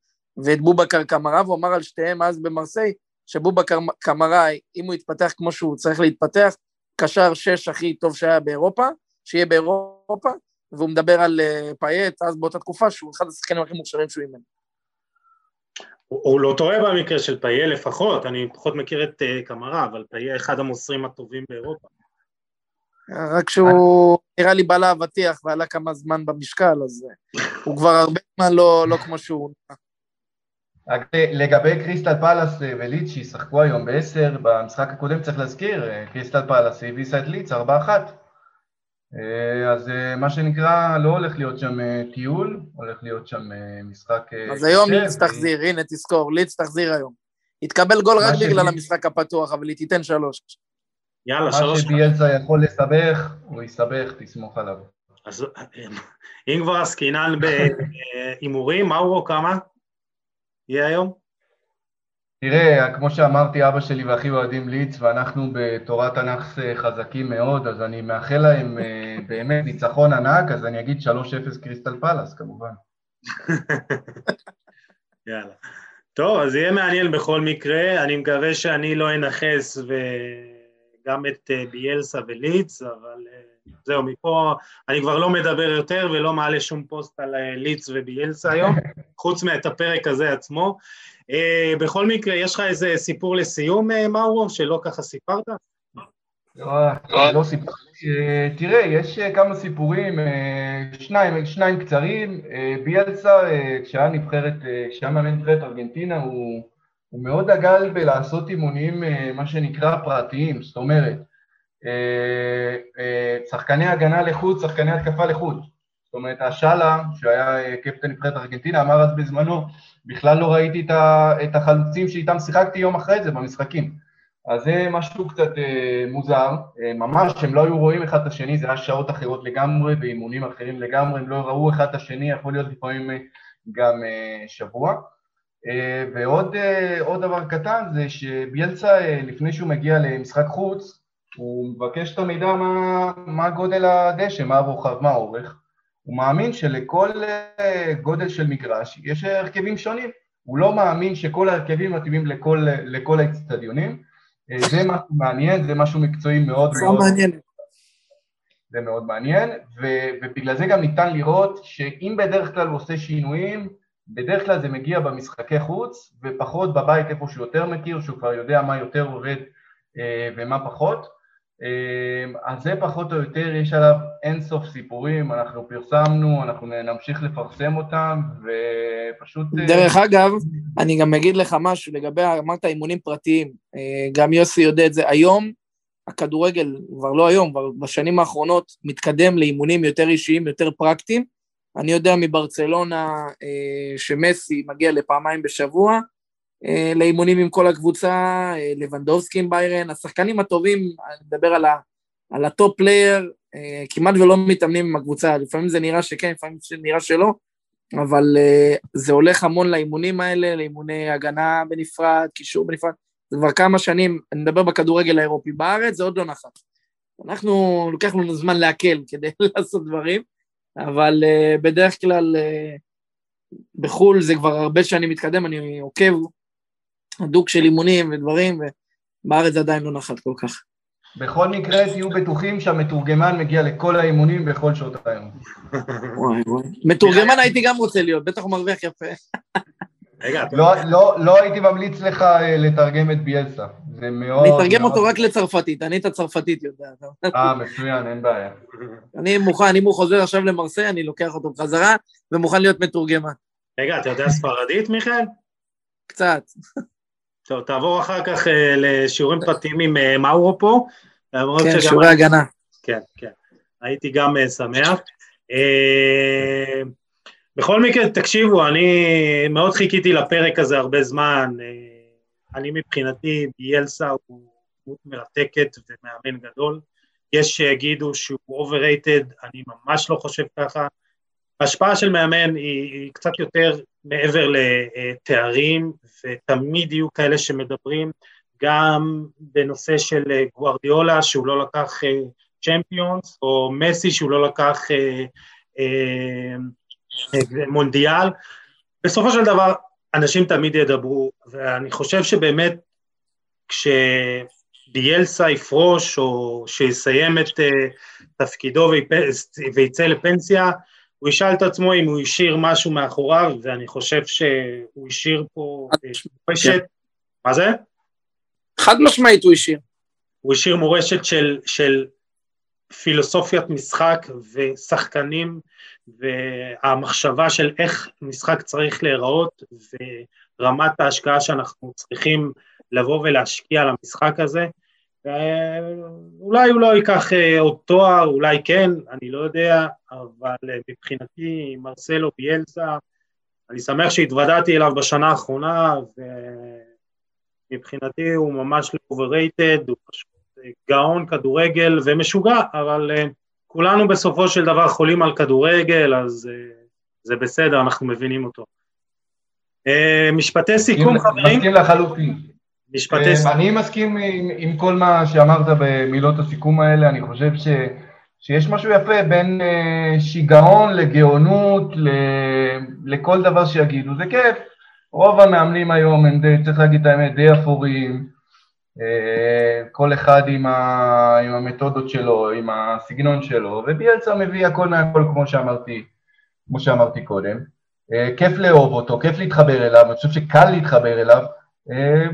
ואת בובקר קמרה, והוא אמר על שתיהם אז במרסיי, שבובקר קמרה, אם הוא יתפתח כמו שהוא צריך להתפתח, קשר שש הכי טוב שהיה באירופה, שיהיה באירופה, והוא מדבר על פאייט, אז באותה תקופה שהוא אחד השחקנים הכי מוכשרים שהוא אימן. הוא, הוא לא טועה במקרה של פאייה לפחות, אני פחות מכיר את אה, קמרה, אבל פאייה אחד המוסרים הטובים באירופה. רק שהוא נראה לי בא לאבטיח ועלה כמה זמן במשקל, אז uh, הוא כבר הרבה זמן לא, לא כמו שהוא רק לגבי קריסטל פלאס וליץ שישחקו היום בעשר, במשחק הקודם צריך להזכיר, קריסטל פלאס הביסה את ליץ, ארבע אחת. אה, אז אה, מה שנקרא, לא הולך להיות שם אה, טיול, הולך להיות שם משחק... אז היום ליץ תחזיר, הנה תזכור, ליץ תחזיר היום. יתקבל גול רק בגלל המשחק הפתוח, אבל היא תיתן שלוש. יאללה, שלוש. מה שביאלצה יכול לסבך, הוא יסבך, תסמוך עליו. אז אם כבר עסקינן בהימורים, מאורו כמה יהיה היום? תראה, כמו שאמרתי, אבא שלי ואחי אוהדים ליץ, ואנחנו בתורת תנ"ך חזקים מאוד, אז אני מאחל להם אה, באמת ניצחון ענק, אז אני אגיד 3-0 קריסטל פלאס, כמובן. יאללה. טוב, אז יהיה מעניין בכל מקרה, אני מקווה שאני לא אנכס גם את אה, ביאלסה וליץ, אבל אה, זהו, מפה אני כבר לא מדבר יותר ולא מעלה שום פוסט על ליץ וביאלסה היום, חוץ מאת הפרק הזה עצמו. Uh, בכל מקרה, יש לך איזה סיפור לסיום, uh, מאורו, שלא ככה סיפרת? לא, לא סיפרתי. תראה, יש כמה סיפורים, שניים, שניים קצרים. ביאלסה, כשהיה נבחרת, כשהיה מאמן נבחרת ארגנטינה, הוא, הוא מאוד דגל בלעשות אימונים, מה שנקרא, פרטיים. זאת אומרת, שחקני הגנה לחוץ, שחקני התקפה לחוץ. זאת אומרת, השאלה, שהיה קפטן נבחרת ארגנטינה, אמר אז בזמנו, בכלל לא ראיתי את החלוצים שאיתם שיחקתי יום אחרי זה במשחקים. אז זה משהו קצת אה, מוזר, אה, ממש, הם לא היו רואים אחד את השני, זה היה שעות אחרות לגמרי, ואימונים אחרים לגמרי, הם לא ראו אחד את השני, יכול להיות לפעמים אה, גם אה, שבוע. אה, ועוד אה, דבר קטן זה שביאלצה, אה, לפני שהוא מגיע למשחק חוץ, הוא מבקש את המידע מה, מה גודל הדשא, מה הרוחב, מה האורך, הוא מאמין שלכל אה, גודל של מגרש יש הרכבים שונים. הוא לא מאמין שכל ההרכבים מתאימים לכל, לכל האצטדיונים. אה, זה משהו מעניין, זה משהו מקצועי מאוד מאוד... מעניין. זה מאוד מעניין, ו, ובגלל זה גם ניתן לראות שאם בדרך כלל הוא עושה שינויים, בדרך כלל זה מגיע במשחקי חוץ, ופחות בבית איפה שהוא יותר מכיר, שהוא כבר יודע מה יותר עובד אה, ומה פחות. אמ, אז זה פחות או יותר, יש עליו אין סוף סיפורים, אנחנו פרסמנו, אנחנו נמשיך לפרסם אותם, ופשוט... אה, דרך אגב, אני גם אגיד לך משהו לגבי, אמרת אימונים פרטיים, אה, גם יוסי יודע את זה, היום הכדורגל, כבר לא היום, כבר בשנים האחרונות, מתקדם לאימונים יותר אישיים, יותר פרקטיים. אני יודע מברצלונה אה, שמסי מגיע לפעמיים בשבוע, לאימונים עם כל הקבוצה, אה, לבנדובסקי עם ביירן, השחקנים הטובים, אני מדבר על, ה, על ה top player, אה, כמעט ולא מתאמנים עם הקבוצה, לפעמים זה נראה שכן, לפעמים זה נראה שלא, אבל זה הולך המון לאימונים האלה, לאימוני הגנה בנפרד, קישור בנפרד, זה כבר כמה שנים, אני מדבר בכדורגל האירופי, בארץ זה עוד לא נחת. אנחנו, לוקח לנו זמן להקל כדי לעשות דברים, אבל בדרך כלל בחו"ל זה כבר הרבה שנים מתקדם, אני עוקב הדוק של אימונים ודברים, ובארץ זה עדיין לא נחת כל כך. בכל מקרה תהיו בטוחים שהמתורגמן מגיע לכל האימונים בכל שעות היום. מתורגמן הייתי גם רוצה להיות, בטח הוא מרוויח יפה. לא, לא, לא הייתי ממליץ לך אה, לתרגם את ביאלסה, זה מאוד... אני אתרגם אותו רק לצרפתית, אני את הצרפתית יודע. אה, מצוין, אין בעיה. אני מוכן, אם הוא חוזר עכשיו למרסיי, אני לוקח אותו בחזרה, ומוכן להיות מתורגמן. רגע, אתה יודע ספרדית, מיכאל? קצת. טוב, תעבור אחר כך uh, לשיעורים פרטיים עם uh, מאורו פה. כן, שיעורי הגנה. כן, כן. הייתי גם uh, שמח. בכל מקרה, תקשיבו, אני מאוד חיכיתי לפרק הזה הרבה זמן. אני מבחינתי, ביאלסה הוא דמות מרתקת ומאמן גדול. יש שיגידו שהוא overrated, אני ממש לא חושב ככה. ההשפעה של מאמן היא, היא קצת יותר מעבר לתארים, ותמיד יהיו כאלה שמדברים גם בנושא של גוארדיולה, שהוא לא לקח צ'מפיונס, או מסי שהוא לא לקח אה, אה, מונדיאל. בסופו של דבר, אנשים תמיד ידברו, ואני חושב שבאמת, שביאלסה יפרוש או שיסיים את תפקידו ויצא לפנסיה, הוא ישאל את עצמו אם הוא השאיר משהו מאחוריו, ואני חושב שהוא השאיר פה מורשת, כן. מה זה? חד משמעית הוא השאיר. הוא השאיר מורשת של, של פילוסופיית משחק ושחקנים, והמחשבה של איך משחק צריך להיראות, ורמת ההשקעה שאנחנו צריכים לבוא ולהשקיע על המשחק הזה. אולי הוא לא ייקח אה, עוד תואר, אולי כן, אני לא יודע, אבל אה, מבחינתי מרסלו ביאלסה, אני שמח שהתוודעתי אליו בשנה האחרונה, ומבחינתי הוא ממש לא overrated, הוא פשוט אה, גאון כדורגל ומשוגע, אבל כולנו בסופו של דבר חולים על כדורגל, אז זה בסדר, אנחנו מבינים אותו. משפטי סיכום, חברים. מסכים לחלוטין. משפטי אה, סיכום. אני מסכים עם, עם כל מה שאמרת במילות הסיכום האלה, אני חושב ש, שיש משהו יפה בין uh, שיגעון לגאונות, ל, לכל דבר שיגידו, זה כיף. רוב המאמנים היום הם די, צריך להגיד את האמת, די אפורים, uh, כל אחד עם, ה, עם המתודות שלו, עם הסגנון שלו, וביאלצה מביא הכל מהכל כמו שאמרתי, כמו שאמרתי קודם. Uh, כיף לאהוב אותו, כיף להתחבר אליו, אני חושב שקל להתחבר אליו, אה,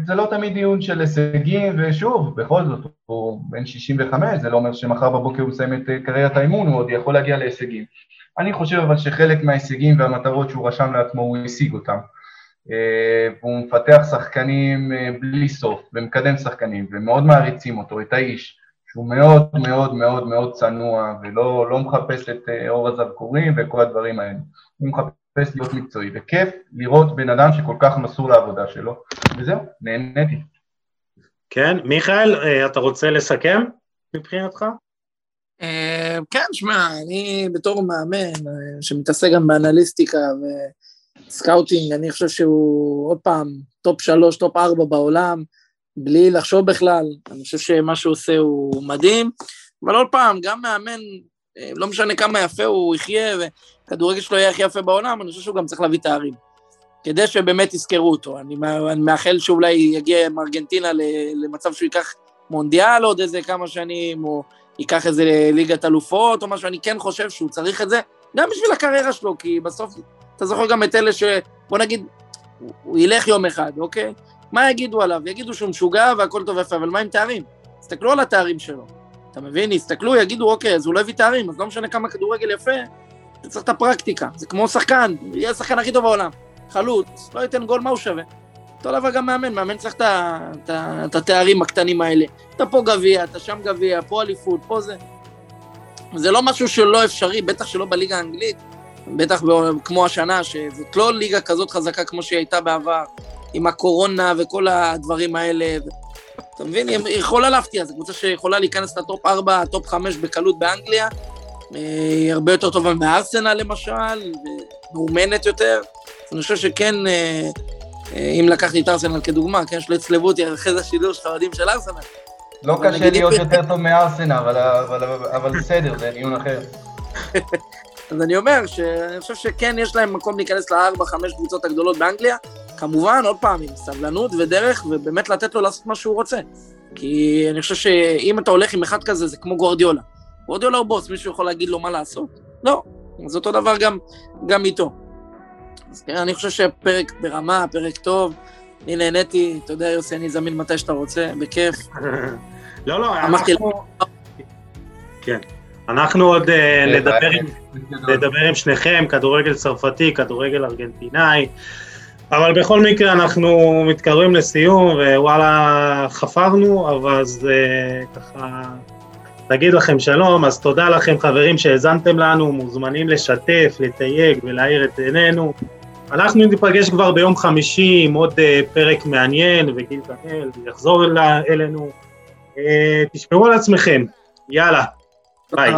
זה לא תמיד דיון של הישגים, ושוב, בכל זאת, הוא בן 65, זה לא אומר שמחר בבוקר הוא מסיים את אה, קריירת האימון, הוא עוד יכול להגיע להישגים. אני חושב אבל שחלק מההישגים והמטרות שהוא רשם לעצמו, הוא השיג אותם. אה, והוא מפתח שחקנים בלי סוף, ומקדם שחקנים, ומאוד מעריצים אותו, את האיש, שהוא מאוד מאוד מאוד מאוד צנוע, ולא לא מחפש את אור הזרקורים וכל הדברים האלה. הוא מחפש מחפש להיות מקצועי, וכיף לראות בן אדם שכל כך מסור לעבודה שלו, וזהו, נהניתי. כן, מיכאל, אה, אתה רוצה לסכם מבחינתך? אה, כן, שמע, אני בתור מאמן אה, שמתעסק גם באנליסטיקה ו scouting, אני חושב שהוא עוד פעם top שלוש, top ארבע בעולם, בלי לחשוב בכלל, אני חושב שמה שהוא עושה הוא מדהים, אבל עוד פעם, גם מאמן לא משנה כמה יפה הוא יהיה, וכדורגל שלו יהיה הכי יפה בעולם, אני חושב שהוא גם צריך להביא תארים. כדי שבאמת יזכרו אותו. אני, אני מאחל שאולי יגיע עם ארגנטינה למצב שהוא ייקח מונדיאל עוד איזה כמה שנים, או ייקח איזה ליגת אלופות או משהו, אני כן חושב שהוא צריך את זה, גם בשביל הקריירה שלו, כי בסוף, אתה זוכר גם את אלה ש... בוא נגיד, הוא ילך יום אחד, אוקיי? מה יגידו עליו? יגידו שהוא משוגע והכל טוב ויפה, אבל מה עם תארים? תסתכלו על התארים שלו. אתה מבין? יסתכלו, יגידו, אוקיי, אז הוא לא הביא תארים, אז לא משנה כמה כדורגל יפה, אתה צריך את הפרקטיקה. זה כמו שחקן, יהיה השחקן הכי טוב בעולם. חלוץ, לא ייתן גול, מה הוא שווה? אותו דבר גם מאמן, מאמן צריך את התארים הקטנים האלה. אתה פה גביע, אתה שם גביע, פה אליפות, פה זה. זה לא משהו שלא אפשרי, בטח שלא בליגה האנגלית, בטח כמו השנה, שזאת לא ליגה כזאת חזקה כמו שהיא הייתה בעבר, עם הקורונה וכל הדברים האלה. אתה מבין? היא יכולה להפתיע, זו קבוצה שיכולה להיכנס ל top 4, top 5 בקלות באנגליה. אה, היא הרבה יותר טובה מארסנל למשל, ומאומנת יותר. אני חושב שכן, אה, אה, אם לקחתי את ארסנל כדוגמה, כן, שלא יצלבו אותי אחרי זה שידור של האוהדים של ארסנל. לא קשה להיות יותר טוב מארסנל, אבל בסדר, זה דיון אחר. אז אני אומר שאני חושב שכן יש להם מקום להיכנס לארבע, חמש קבוצות הגדולות באנגליה, כמובן, עוד פעם, עם סבלנות ודרך, ובאמת לתת לו לעשות מה שהוא רוצה. כי אני חושב שאם אתה הולך עם אחד כזה, זה כמו גורדיולה. גורדיולה הוא בוס, מישהו יכול להגיד לו מה לעשות? לא. אז אותו דבר גם, גם איתו. אז כן, אני חושב שפרק ברמה, פרק טוב. אני נהניתי, אתה יודע, יוסי, אני זמין מתי שאתה רוצה, בכיף. לא, לא, אנחנו... כן. אנחנו עוד אה, נדבר עם, נדבר עם שניכם, כדורגל צרפתי, כדורגל ארגנטינאי, אבל בכל מקרה אנחנו מתקרבים לסיום, ווואלה, חפרנו, אבל זה ככה, נגיד לכם שלום, אז תודה לכם חברים שהאזנתם לנו, מוזמנים לשתף, לתייג ולהאיר את עינינו. אנחנו ניפגש כבר ביום חמישי עם עוד אה, פרק מעניין, וגיל דניאל יחזור אלינו. תשמרו על עצמכם, יאללה. ביי.